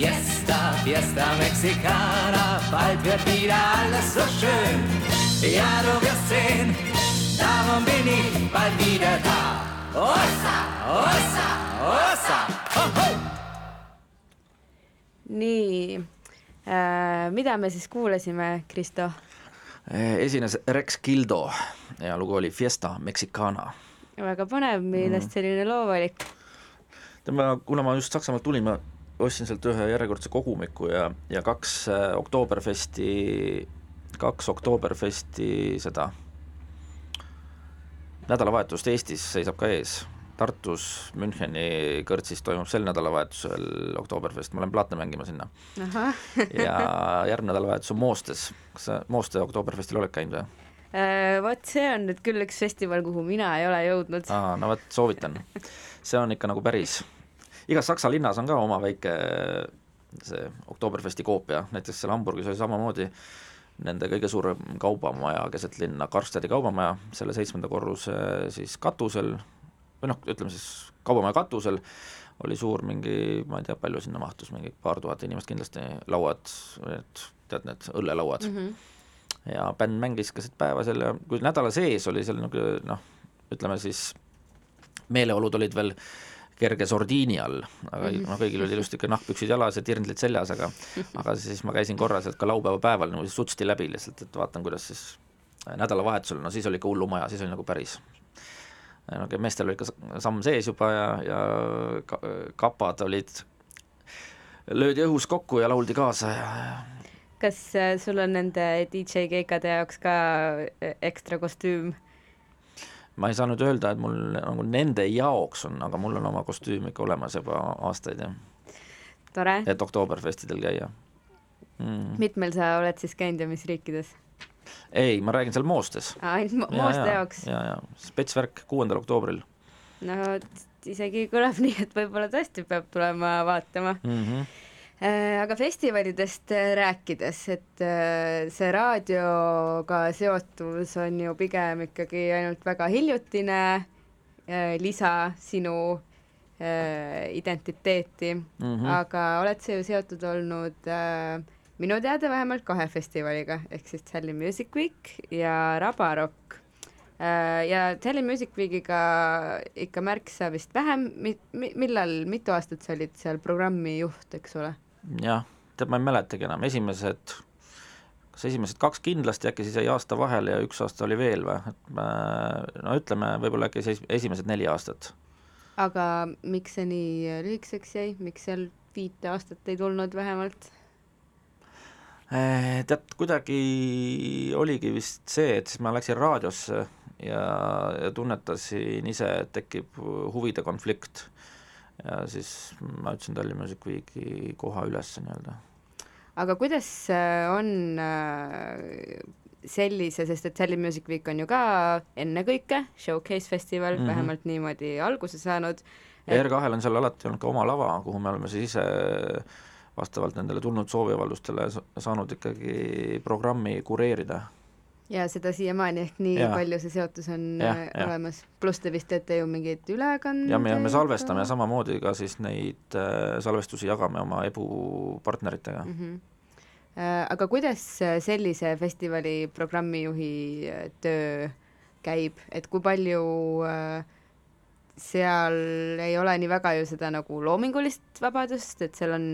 Fiesta, Fiesta Mexicana, bald wird wieder alles so schön. Ja, du wirst sehen, darum bin ich bald wieder da. Ossa, ossa, ossa, ho, ho. Nee. Mida me siis kuulasime, Kristo? esines Rex Gildo ja lugu oli Fiesta Mexicana väga põnev, millest selline loovalik? tema, kuna ma just Saksamaalt tulin, ma ostsin sealt ühe järjekordse kogumiku ja, ja kaks äh, Oktoberfesti, kaks Oktoberfesti seda nädalavahetust Eestis seisab ka ees. Tartus Müncheni kõrtsis toimub sel nädalavahetusel Oktoberfest, ma lähen plaate mängima sinna. ja järgmine nädalavahetus on Moostes, kas sa Mooste Oktoberfestil oled käinud või? Äh, vot see on nüüd küll üks festival, kuhu mina ei ole jõudnud. aa, no vot, soovitan. see on ikka nagu päris. igas Saksa linnas on ka oma väike see Oktoberfesti koopia, näiteks seal Hamburgis oli samamoodi nende kõige suurem kaubamaja keset linna, Karstadi kaubamaja, selle seitsmenda korruse siis katusel või noh, ütleme siis kaubamaja katusel oli suur mingi, ma ei tea, palju sinna mahtus, mingi paar tuhat inimest kindlasti, lauad, need tead, need õllelauad mm. -hmm. ja bänd mängis keset päeva seal ja kui nädala sees oli seal nagu noh, ütleme siis meeleolud olid veel kerge sordiini all, aga mm -hmm. no kõigil oli ilusti ikka nahkpüksid jalas ja tirndlid seljas, aga aga siis ma käisin korra sealt ka laupäeva päeval niimoodi sutsti läbi lihtsalt, et vaatan, kuidas siis nädalavahetusel, no siis oli ikka hullumaja, siis oli nagu päris no meestel oli ikka samm sees juba ja, ja ka, kapad olid, löödi õhus kokku ja lauldi kaasa ja kas äh, sul on nende DJ keikade jaoks ka äh, ekstra kostüüm? ma ei saa nüüd öelda, et mul nagu nende jaoks on, aga mul on oma kostüüm ikka olemas juba aastaid jah, tore. et Oktoberfestidel käia mm.. mitmel sa oled siis käinud ja mis riikides? ei, ma räägin seal Moostes. ainult mo- Mooste jaoks? ja, ja spetsvärk kuuendal oktoobril no isegi kõlab nii, et võib-olla tõesti peab tulema vaatama. mm. -hmm. aga festivalidest äh, rääkides, et äh, see raadioga seotus on ju pigem ikkagi ainult väga hiljutine lisa sinu identiteeti mm, Mhm. aga oled sa ju seotud olnud äh, minu teada vähemalt kahe festivaliga, ehk siis Sally Music Week ja Rabarock äh,. ja Sally Music Weekiga ikka märksa vist vähem mi, millal, mitu aastat sa olid seal programmi juht, eks ole? jah, tead, ma ei mäletagi enam, esimesed, kas esimesed kaks kindlasti, äkki siis jäi aasta vahele ja üks aasta oli veel või, et me, no ütleme, võib-olla äkki siis esimesed neli aastat aga miks see nii lühikeseks jäi, miks seal viite aastat ei tulnud vähemalt? Eh, tead, kuidagi oligi vist see, et siis ma läksin raadiosse ja, ja tunnetasin ise, et tekib huvide konflikt. ja siis ma ütlesin Tallinna Music Weeki koha üles nii-öelda. aga kuidas äh, on äh, sellise, sest et Sally Music Week on ju ka ennekõike showcase festival mm. -hmm. vähemalt niimoodi alguse saanud. ja R2-l on seal alati olnud ka oma lava, kuhu me oleme siis ise vastavalt nendele tulnud sooviavaldustele sa- saanud ikkagi programmi kureerida. ja seda siiamaani ehk nii ja. palju see seotus on Jah, äh, jah. olemas, pluss te vist teete ju mingeid ülekandeid ja me, me salvestame. samamoodi ka siis neid äh, salvestusi jagame oma EBU partneritega mm. Mm -hmm. aga kuidas äh, sellise festivali programmijuhi äh, töö käib, et kui palju äh, seal ei ole nii väga ju seda nagu loomingulist vabadust, et seal on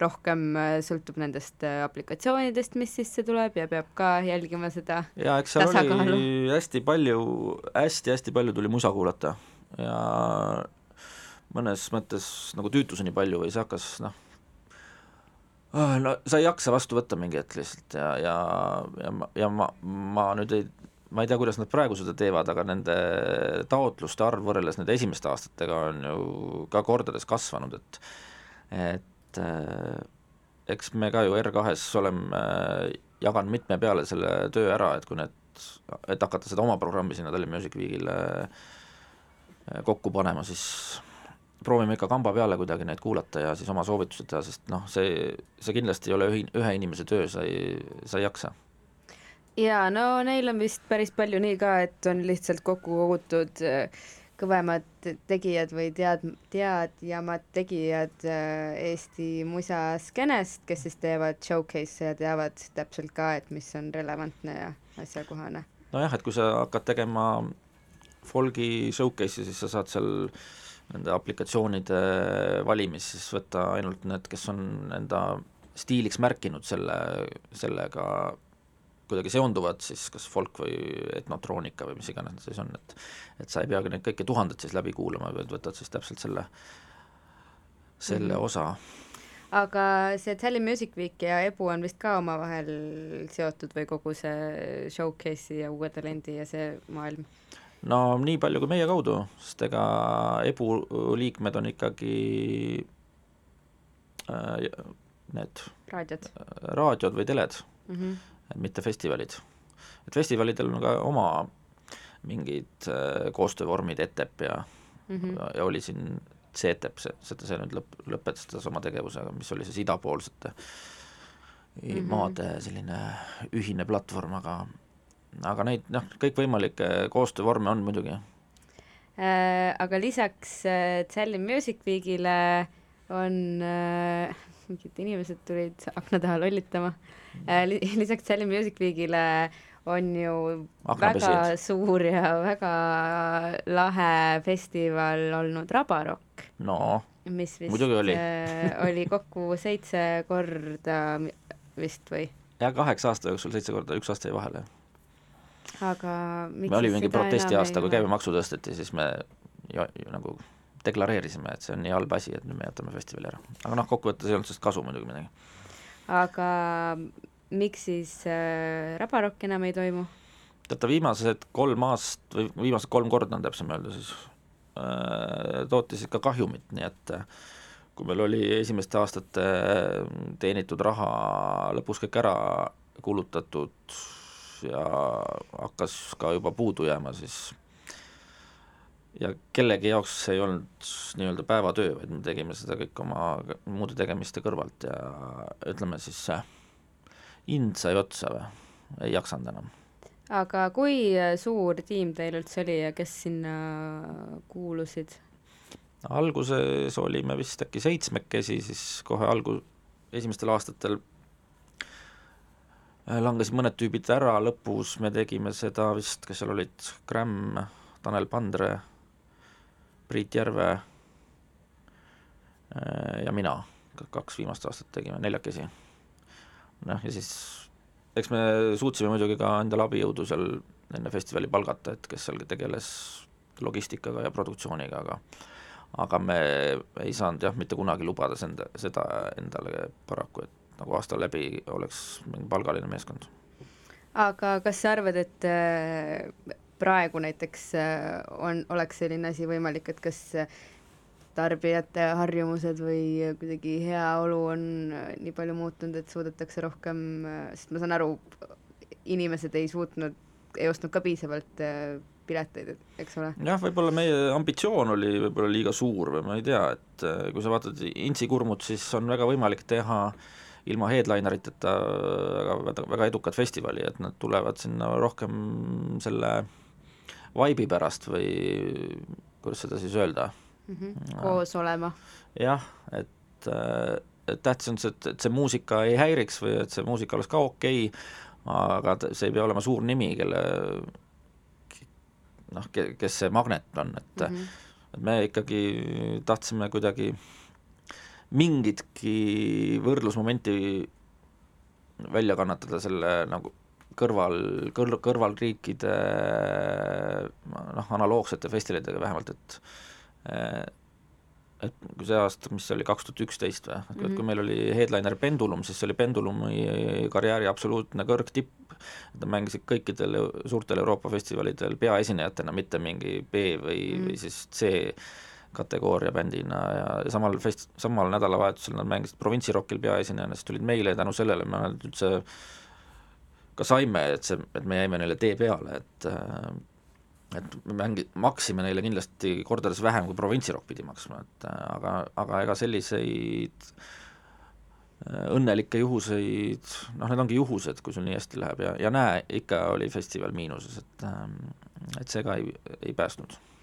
rohkem äh, sõltub nendest äh, aplikatsioonidest, mis sisse tuleb ja peab ka jälgima seda. ja eks seal Tasakaalu. oli hästi palju hästi,, hästi-hästi palju tuli musa kuulata ja mõnes mõttes nagu tüütuseni palju või see hakkas noh, ah, no sa ei jaksa vastu võtta mingi hetk lihtsalt ja, ja, ja ma, ja ma, ma nüüd ei, ma ei tea, kuidas nad praegu seda teevad, aga nende taotluste arv võrreldes nende esimeste aastatega on ju ka kordades kasvanud, et et äh, eks me ka ju R2-s oleme äh, jaganud mitme peale selle töö ära, et kui need, et hakata seda oma programmi sinna Tallinn Music Weekile äh, kokku panema, siis proovime ikka kamba peale kuidagi neid kuulata ja siis oma soovitused teha, sest noh, see, see kindlasti ei ole ühi-, ühe inimese töö, sa ei, sa ei jaksa. jaa, no neil on vist päris palju nii ka, et on lihtsalt kokku kogutud äh, kõvemad tegijad või tead-, teadjamad tegijad äh, Eesti musaskeenest, kes siis teevad showcase'e ja teavad täpselt ka, et mis on relevantne ja asjakohane. nojah, et kui sa hakkad tegema folgi showcase'i, siis sa saad seal nende aplikatsioonide valimis, siis võtta ainult need, kes on enda stiiliks märkinud selle, sellega kuidagi seonduvad siis kas folk või etnotroonika või mis iganes see siis on, et et sa ei peagi neid kõiki tuhandet siis läbi kuulama, vaid võtad siis täpselt selle, selle mm -hmm. osa. aga see Tallinn Music Week ja Ebu on vist ka omavahel seotud või kogu see showcase'i ja uue talendi ja see maailm? no nii palju kui meie kaudu, sest ega EBU liikmed on ikkagi äh, need raadiod, raadiod või teled mm, -hmm. Mitte festivalid. et festivalidel on ka oma mingid äh, koostöövormid, ETEP ja mm, -hmm. ja, oli siin CETEP, see, seda see nüüd lõpp, lõpetas oma tegevusega, mis oli siis idapoolsete mm -hmm. maade selline ühine platvorm, aga aga neid noh, kõikvõimalikke koostöövorme on muidugi äh,. Aga lisaks äh, Tallinn Music Weekile on äh, mingid inimesed tulid akna taha lollitama äh,. lisaks Tallinn Music Weekile on ju Aknapesijad. väga suur ja väga lahe festival olnud Rabarock. no mis vist muidugi oli äh, oli kokku seitse korda vist või? jah, kaheksa aasta jooksul seitse korda, üks aasta jäi vahele aga me oli mingi protestiaasta, kui käibemaksu tõsteti, siis me ja, ja, nagu deklareerisime, et see on nii halb asi, et nüüd me jätame festivali ära. aga noh, kokkuvõttes ei olnud sellest kasu muidugi midagi. Aga miks siis äh, Rabarokk enam ei toimu? teate, viimased kolm aast- või viimased kolm korda on täpsem öelda siis äh,, tootis ikka kahjumit, nii et äh, kui meil oli esimeste aastate teenitud raha lõpus kõik ära kulutatud ja hakkas ka juba puudu jääma, siis ja kellegi jaoks see ei olnud nii-öelda päevatöö, vaid me tegime seda kõik oma muude tegemiste kõrvalt ja ütleme siis see ind sai otsa või, ei jaksanud enam. aga kui suur tiim teil üldse oli ja kes sinna kuulusid? alguses olime vist äkki seitsmekesi, siis kohe algu-, esimestel aastatel Äh, langesid mõned tüübid ära, lõpus me tegime seda vist, kes seal olid, Gramm, Tanel Pandre, Priit Järve äh, ja mina, kaks viimast aastat tegime neljakesi. noh, ja siis eks me suutsime muidugi ka endale abijõudu seal enne festivali palgata, et kes seal tegeles logistikaga ja produktsiooniga, aga aga me ei saanud jah, mitte kunagi lubada senda, seda endale paraku, et nagu aasta läbi oleks mingi palgaline meeskond. aga kas sa arvad, et praegu näiteks äh, on, oleks selline asi võimalik, et kas tarbijate harjumused või kuidagi heaolu on äh, nii palju muutunud, et suudetakse rohkem, sest ma saan aru, inimesed ei suutnud, ei ostnud ka piisavalt pileteid, eks ole. jah, võib-olla meie ambitsioon oli võib-olla liiga suur või ma ei tea, et kui sa vaatad Intsi kurmut, siis on väga võimalik teha äh, ilma headlineriteta väga, väga edukat festivali, et nad tulevad sinna rohkem selle vibe'i pärast või kuidas seda siis öelda mm? -hmm. koos olema. jah, et, et tähtis on see, et, et see muusika ei häiriks või et see muusika oleks ka okei okay,, aga see ei pea olema suur nimi, kelle noh, kes see magnet on, et mm -hmm. et me ikkagi tahtsime kuidagi äh, mingitki võrdlusmomenti välja kannatada selle nagu kõrval, kõr-, kõrvalriikide noh, analoogsete festivalidega vähemalt, et et kui see aasta, mis see oli, kaks tuhat üksteist või, et kui meil oli headliner Pendulum, siis see oli Pendulumi karjääri absoluutne kõrgtipp, nad mängisid kõikidel suurtel Euroopa festivalidel peaesinejatena, mitte mingi B või mm, -hmm. või siis C kategooria bändina ja, samal fest-, samal nädalavahetusel nad mängisid provintsirokil peaesinejana, siis tulid meile ja tänu sellele me üldse ka saime, et see, et me jäime neile tee peale, et et me mängi-, maksime neile kindlasti kordades vähem, kui provintsirokk pidi maksma, et aga, aga ega selliseid äh, õnnelikke juhuseid, noh, need ongi juhused, kui sul nii hästi läheb ja, ja näe, ikka oli festival miinuses, et ähm, et see ka ei, ei päästnud. Äh,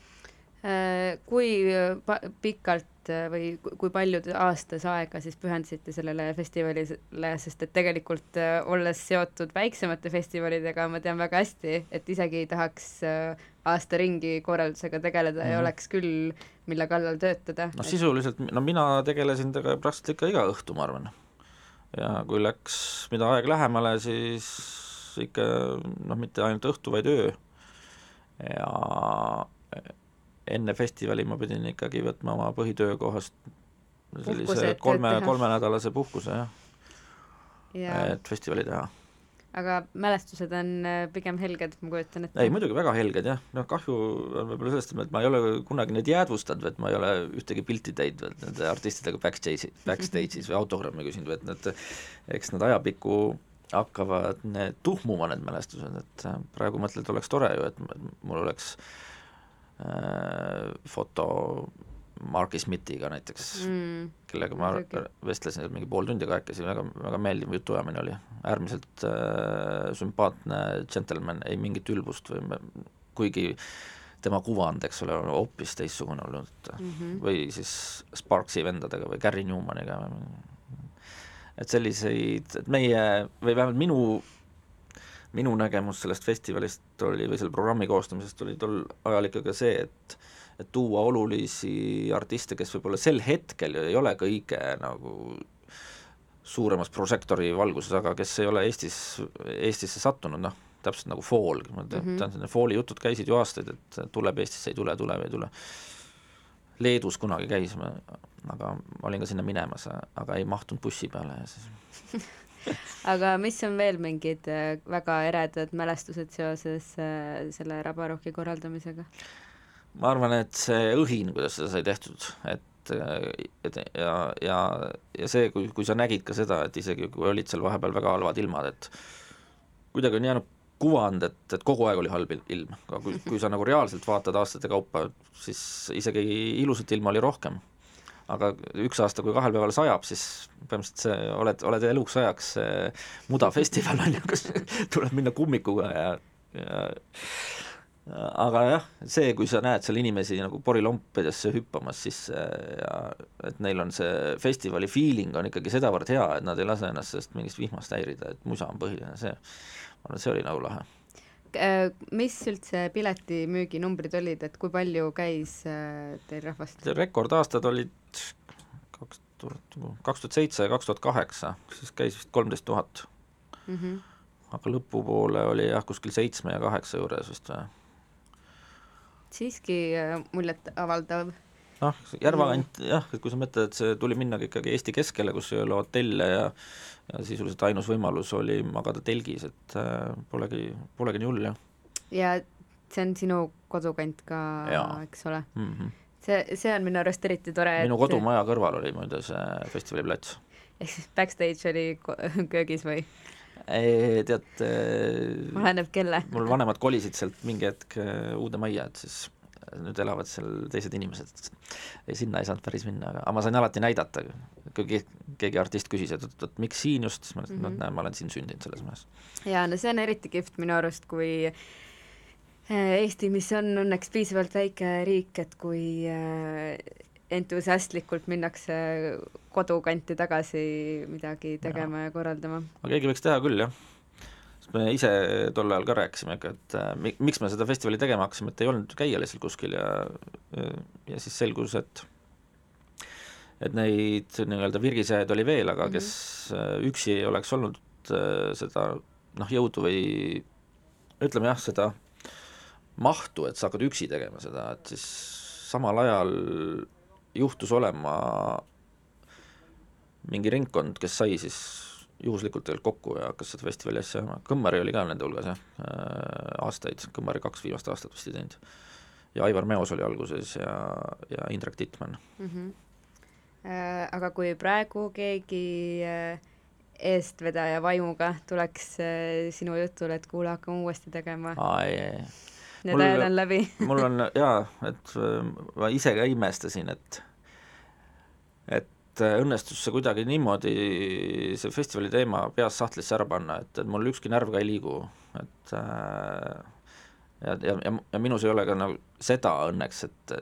kui äh, pikalt äh, või kui palju aastas aega siis pühendasite sellele festivalile, sest et tegelikult olles seotud väiksemate festivalidega, ma tean väga hästi, et isegi ei tahaks aasta ringi korraldusega tegeleda mm -hmm. ja mhm. oleks küll, mille kallal töötada. no sisuliselt, no mina tegelesin temaga praktiliselt ikka iga õhtu, ma arvan. ja kui läks, mida aeg lähemale, siis ikka noh, mitte ainult õhtu, vaid öö. ja enne festivali ma pidin ikkagi võtma oma põhitöökohast sellise kolme, kolmenädalase puhkuse, jah ja. et festivali teha. aga mälestused on äh, pigem helged, ma kujutan ette? ei, muidugi väga helged jah, noh kahju on võib-olla sellest, et ma ei ole kunagi neid jäädvustanud, et ma ei ole ühtegi pilti teinud nende artistidega backstage'i, backstage'is või autogrammi küsinud, et need, eks nad ajapikku hakkavad need tuhmuma, need mälestused, et praegu mõtled, oleks tore ju, et mul oleks Äh, foto Marki Smithiga näiteks mm., kellega ma vestlesin mingi pool tundi kahekesi, väga, väga meeldiv jutuajamine oli, äärmiselt äh, sümpaatne džentelmen, ei mingit ülbust või me, kuigi tema kuvand, eks ole, on hoopis teistsugune olnud mm -hmm. või siis Sparksi vendadega või Gary Newmaniga, et selliseid, et meie või vähemalt minu minu nägemus sellest festivalist oli, või selle programmi koostamisest oli tol ajal ikkagi see, et et tuua olulisi artiste, kes võib-olla sel hetkel ei ole kõige nagu suuremas prožektori valguses, aga kes ei ole Eestis, Eestisse sattunud, noh, täpselt nagu Fall, ma tean mm, -hmm. need Falli jutud käisid ju aastaid, et tuleb Eestisse, ei tule, tuleb, ei tule. Leedus kunagi käis, aga ma olin ka sinna minemas, aga ei mahtunud bussi peale ja siis aga mis on veel mingid äh, väga eredad mälestused seoses äh, selle Rabarokki korraldamisega? ma arvan, et see õhin, kuidas seda sai tehtud, et äh, et ja, ja, ja see, kui, kui sa nägid ka seda, et isegi kui olid seal vahepeal väga halvad ilmad, et kuidagi on jäänud kuvand, et, et kogu aeg oli halb ilm, aga kui, kui sa nagu reaalselt vaatad aastate kaupa, siis isegi ilusat ilma oli rohkem aga üks aasta, kui kahel päeval sajab, siis põhimõtteliselt see, oled, oled eluks ajaks mudafestival on ju, kus tuleb minna kummikuga ja, ja aga jah, see, kui sa näed seal inimesi nagu porilompidesse hüppamas sisse ja et neil on see festivali feeling on ikkagi sedavõrd hea, et nad ei lase ennast sellest mingist vihmast häirida, et musa on põhiline, see, ma arvan, et see oli nagu lahe Äh, mis üldse piletimüüginumbrid olid, et kui palju käis äh, teil rahvast? rekordaastad olid kaks tuhat, kaks tuhat seitse ja kaks tuhat kaheksa, siis käis vist kolmteist tuhat. Mhm. aga lõpupoole oli jah, kuskil seitsme ja kaheksa juures vist või? siiski äh, muljetavaldav noh, Järva kant jah, et kui sa mõtled, et see tuli minnagi ikkagi Eesti keskele, kus ei ole hotelle ja ja sisuliselt ainus võimalus oli magada telgis, et äh, polegi, polegi nii hull, jah. ja see on sinu kodukant ka, eks ole mm? -hmm. See, see on minu arust eriti tore, minu et... kodumaja kõrval oli muide see festivaliplats. ehk siis backstage oli köögis või? tead äh, oleneb kelle. mul vanemad kolisid sealt mingi hetk äh, uude majja, et siis nüüd elavad seal teised inimesed, sinna ei saanud päris minna, aga, aga ma sain alati näidata, kui keegi artist küsis, et oot-oot, miks siin just, siis ma ütlesin et näe, ma olen siin sündinud selles majas. jaa, no see on eriti kihvt minu arust, kui äh, Eesti, mis on õnneks piisavalt väike riik, et kui äh, entusiastlikult minnakse kodukanti tagasi midagi tegema ja, ja korraldama. aga keegi võiks teha küll, jah me ise tol ajal ka rääkisime et äh, mi-, miks me seda festivali tegema hakkasime, et ei olnud käia lihtsalt kuskil ja ja siis selgus, et et neid nii-öelda virgisejaid oli veel, aga kes mm -hmm. üksi ei oleks olnud äh, seda noh, jõudu või ütleme jah, seda mahtu, et sa hakkad üksi tegema seda, et siis samal ajal juhtus olema mingi ringkond, kes sai siis juhuslikult tegelikult kokku ja hakkas seda festivali asja ajama, Kõmmari oli ka nende hulgas jah äh,, aastaid, Kõmmari kaks viimast aastat vist ei teinud. ja Aivar Meos oli alguses ja, ja Indrek Tittmann mm. -hmm. Äh, aga kui praegu keegi äh, eestvedaja vaimuga tuleks äh, sinu jutule, et kuule, hakkame uuesti tegema. aa, ei, ei. Need ajad on läbi. mul on jaa, et äh, ma ise ka imestasin, et et õnnestus see kuidagi niimoodi, see festivali teema peas sahtlisse ära panna, et, et mul ükski närv ka ei liigu, et äh, ja, ja, ja, ja minus ei ole ka nagu seda õnneks, et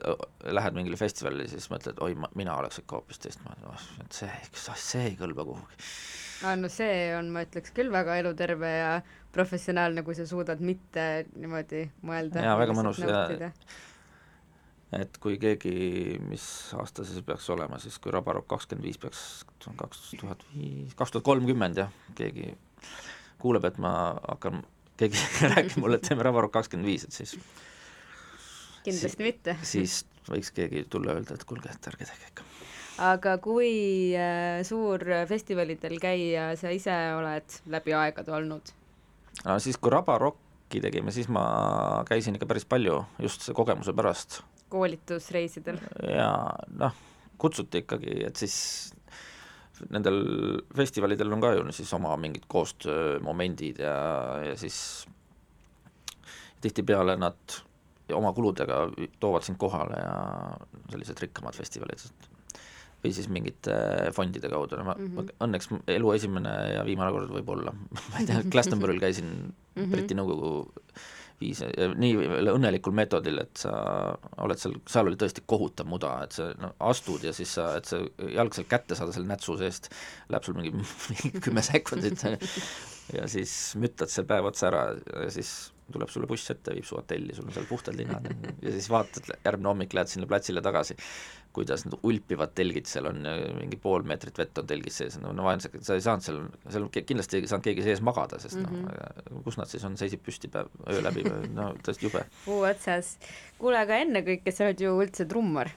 lähed mingile festivalile, siis mõtled, oi, mina oleks ikka hoopis teistmoodi, et see, see ei kõlba kuhugi aa, no see on, ma ütleks küll väga eluterve ja professionaalne, kui sa suudad mitte niimoodi mõelda. jaa, väga mõnus ja et kui keegi, mis aasta see peaks olema siis, kui Rabarok kakskümmend viis peaks, kaks tuhat viis, kaks tuhat kolmkümmend jah, keegi kuuleb, et ma hakkan, keegi räägib mulle, et teeme Rabarok kakskümmend viis, et siis kindlasti si mitte. siis võiks keegi tulla öelda, et kuulge, et ärge tehke ikka aga kui äh, suur festivalidel käija sa ise oled läbi aegade olnud? siis, kui Raba Rocki tegime, siis ma käisin ikka päris palju just kogemuse pärast. koolitusreisidel? jaa, noh, kutsuti ikkagi, et siis nendel festivalidel on ka ju siis oma mingid koostöömomendid ja, ja siis tihtipeale nad oma kuludega toovad sind kohale ja sellised rikkamad festivalid, või siis mingite fondide kaudu, no ma mm -hmm. õnneks elu esimene ja viimane kord võib-olla ma ei tea, Glastonbury'l käisin mm -hmm. Briti Nõukogu viis, nii õnnelikul meetodil, et sa oled seal, seal oli tõesti kohutav muda, et sa no astud ja siis sa, et sa jalg sealt kätte saada selle nätsu seest, läheb sul mingi, kümme sekundit ja siis müttad seal päev otsa ära ja siis tuleb sulle buss ette, viib su hotelli, sul on seal puhtad linnad ja siis vaatad, järgmine hommik lähed sinna platsile tagasi kuidas need ulpivad telgid seal on, mingi pool meetrit vett on telgis sees, no, no vaenlased, sa ei saanud seal, seal kindlasti ei saanud keegi sees magada, sest mm -hmm. noh, kus nad siis on, seisib püsti päev, öö läbi, no tõesti jube. puu otsas. kuule, aga ennekõike sa oled ju üldse trummar.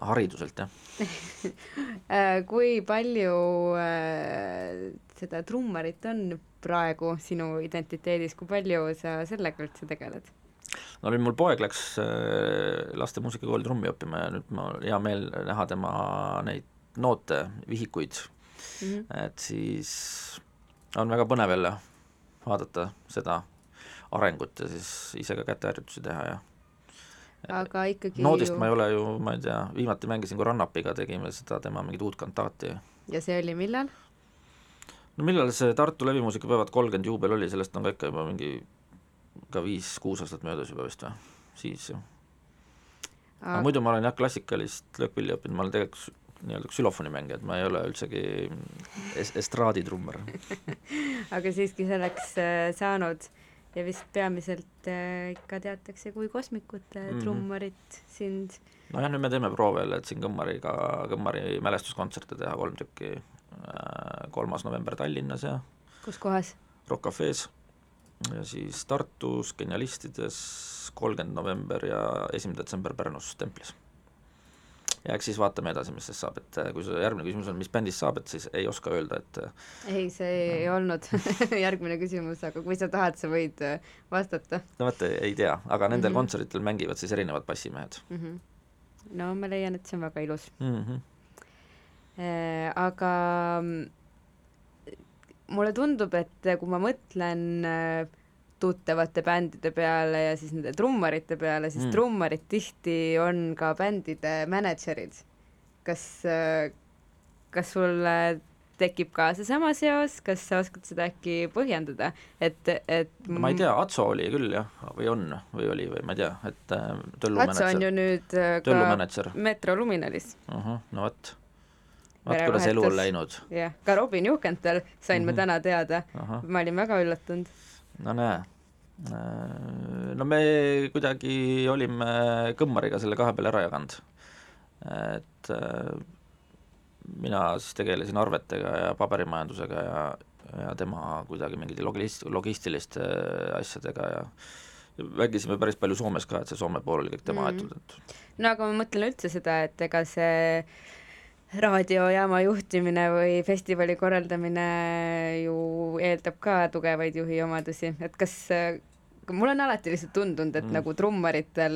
hariduselt, jah äh, kui palju äh, seda trummarit on praegu sinu identiteedis, kui palju sa sellega üldse tegeled? no nüüd mul poeg läks äh, laste muusikakooli trummi õppima ja nüüd mul hea meel näha tema neid noote, vihikuid mm, -hmm. et siis on väga põnev jälle vaadata seda arengut ja siis ise ka käteharjutusi teha ja aga ikkagi noodist ju... ma ei ole ju, ma ei tea, viimati mängisin, kui Rannapiga tegime seda tema mingit uut kantaati. ja see oli millal? No millal see Tartu Levimuusikapäevad kolmkümmend juubel oli, sellest on ka ikka juba mingi ka viis-kuus aastat möödas juba vist või, siis ju. aga muidu ma olen jah, klassikalist löökpilli õppinud, ma olen tegelikult nii-öelda ksülofoni mängija, et ma ei ole üldsegi es-, estraaditrummar aga siiski selleks äh, saanud ja vist peamiselt äh, ikka teatakse kui kosmikute mm -hmm. trummarit sind. nojah, nüüd me teeme proove jälle, et siin Kõmmariga, Kõmmari mälestuskontserte teha kolm tükki, kolmas november Tallinnas ja kus kohas? Rock Cafe's ja siis Tartus Genialistides kolmkümmend november ja esimene detsember Pärnus Templis. ja eks siis vaatame edasi, mis sellest saab, et äh, kui su järgmine küsimus on, mis bändist saab, et siis ei oska öelda, et äh, ei, see ei no. olnud järgmine küsimus, aga kui sa tahad, sa võid äh, vastata. no vot, ei tea, aga nendel mm -hmm. kontseritel mängivad siis erinevad bassimehed mm. -hmm. no ma leian, et see on väga ilus mm. -hmm. Äh, aga mulle tundub, et kui ma mõtlen äh, tuttavate bändide peale ja siis nende trummarite peale, siis mm. trummarid tihti on ka bändide mänedžerid. kas, äh, kas sulle tekib ka seesama seos, kas sa oskad seda äkki põhjendada, et, et ma ei tea, Atso oli küll jah, või on, või oli või ma ei tea, et äh, Atso on ju nüüd ka Metro Luminalis uh. -huh, no vot vaat kuidas elu on läinud. jah, ka Robin Juhkental sain mm -hmm. ma mhm. täna teada, ma olin väga üllatunud. no näe, äh, no me kuidagi olime Kõmmariga selle kahe peale ära jaganud. et äh, mina siis tegelesin arvetega ja paberimajandusega ja, ja tema kuidagi mingite logist-, logistiliste asjadega ja mängisime päris palju Soomes ka, et see Soome pool oli kõik tema Mhm. aetud, et no aga ma mõtlen üldse seda, et ega see raadiojaama juhtimine või festivali korraldamine ju eeldab ka tugevaid juhi omadusi, et kas mul on alati lihtsalt tundunud, et Mm. nagu trummaritel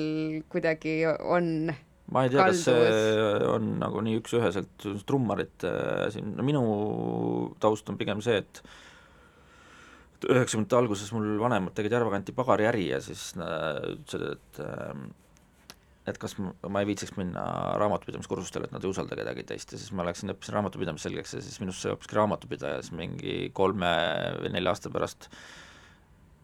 kuidagi on ma ei tea, kas see on nagu nii üks-üheselt trummarite asi, no minu taust on pigem see, et et üheksakümnendate alguses mul vanemad tegid Järvakanti pagariäri ja siis äh, ütlesid, et ähm, et kas ma, ma ei viitsiks minna raamatupidamiskursustele, et nad ei usalda kedagi teist. Ja siis ma läksin, õppisin raamatupidamist selgeks ja siis minust sai hoopiski raamatupidaja, siis mingi kolme või nelja aasta pärast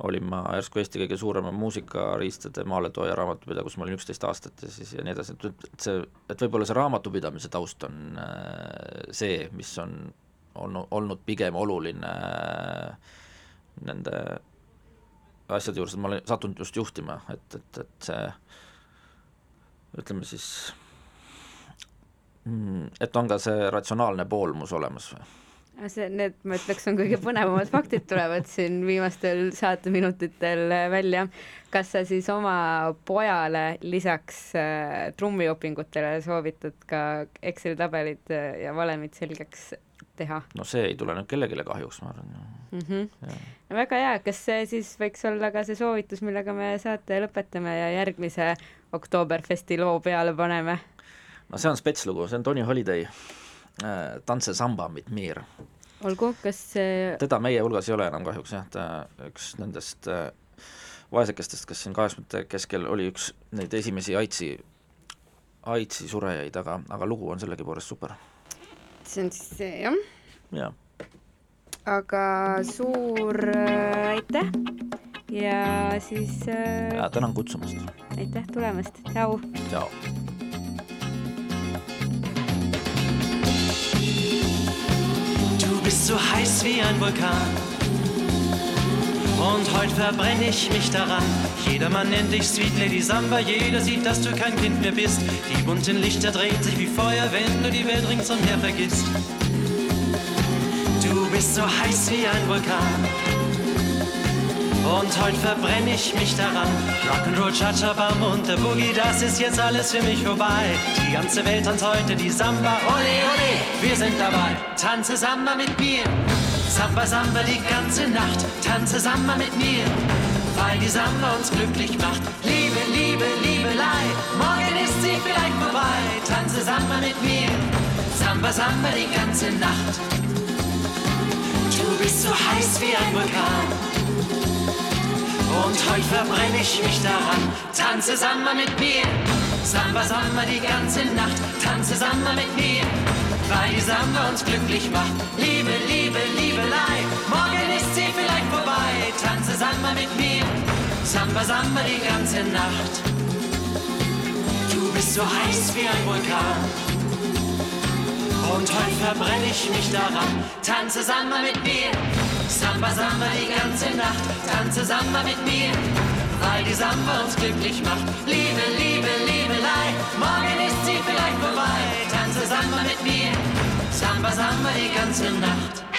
olin ma järsku Eesti kõige suurema muusikariistade maaletooja raamatupidaja, kus ma olin üksteist aastat ja siis ja nii edasi, et, et see, et võib-olla see raamatupidamise taust on äh, see, mis on, on olnud pigem oluline äh, nende asjade juures, et ma olen sattunud just juhtima, et, et, et see ütleme siis, et on ka see ratsionaalne pool mus olemas või? see, need, ma ütleks, on kõige põnevamad faktid tulevad siin viimastel saateminutitel välja. kas sa siis oma pojale lisaks äh, trummiõpingutele soovitad ka Exceli tabelid äh, ja valemid selgeks teha no see ei tule nüüd kellelegi kahjuks, ma arvan. mm? -hmm. No väga hea, kas see siis võiks olla ka see soovitus, millega me saate lõpetame ja järgmise Oktoberfesti loo peale paneme? no see on spetslugu, see on Tony Holiday äh, Tantse samba mit mir. olgu, kas see teda meie hulgas ei ole enam kahjuks jah, ta üks nendest äh, vaesekestest, kes siin kaheksakümnendate keskel oli üks neid esimesi AIDSi, AIDSi surejaid, aga, aga lugu on sellegipoolest super. see on siis see jah? jaa. aga suur äh, aitäh ja siis äh, ja tänan kutsumast. aitäh tulemast, tšau. tšau. Du bist so heiß wie ein Vulkan. Und heute verbrenne ich mich daran. Jedermann nennt dich Sweet Lady Samba, jeder sieht, dass du kein Kind mehr bist. Die bunten Lichter drehen sich wie Feuer, wenn du die Welt ringsumher vergisst. Du bist so heiß wie ein Vulkan. Und heute verbrenne ich mich daran. Rock'n'Roll, Cha-Cha-Bam und der Boogie, das ist jetzt alles für mich vorbei. Die ganze Welt tanzt heute die Samba. Ole, ole, wir sind dabei. Tanze Samba mit mir. Samba, Samba die ganze Nacht. Tanze Samba mit mir. Weil die Samba uns glücklich macht. Liebe, Liebe, Liebelei. Morgen ist sie vielleicht vorbei. Tanze Samba mit mir. Samba, Samba die ganze Nacht. Du bist so heiß wie ein Vulkan. Und heute verbrenne ich mich daran. Tanze Samba mit mir. Samba, Samba die ganze Nacht. Tanze Samba mit mir. Weil die Samba uns glücklich macht. Liebe, Liebe, Liebelei. Morgen ist sie vielleicht vorbei. Tanze Samba mit mir. Samba, Samba die ganze Nacht. Du bist so heiß wie ein Vulkan. Und heute verbrenne ich mich daran. Tanze Samba mit mir. Samba, Samba die ganze Nacht. Tanze Samba mit mir. Weil die Samba uns glücklich macht. Liebe, Liebe, Liebelei. Morgen ist sie vielleicht vorbei. Tanze Samba mit mir. Samba, Samba die ganze Nacht.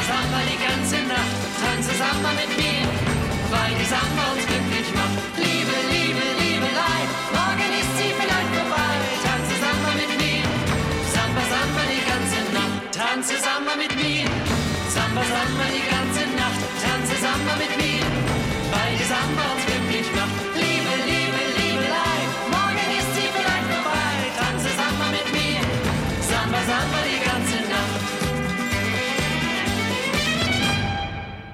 Samba, Samba die ganze Nacht. Tanze Samba mit mir. Weil die Samba uns glücklich macht. Liebe, Liebe, Liebelei. Morgen ist sie vielleicht vorbei. Tanze Samba mit mir. Samba, Samba die ganze Nacht. Tanze Samba mit mir. Samba, Samba die ganze Nacht. Tanze Samba mit mir.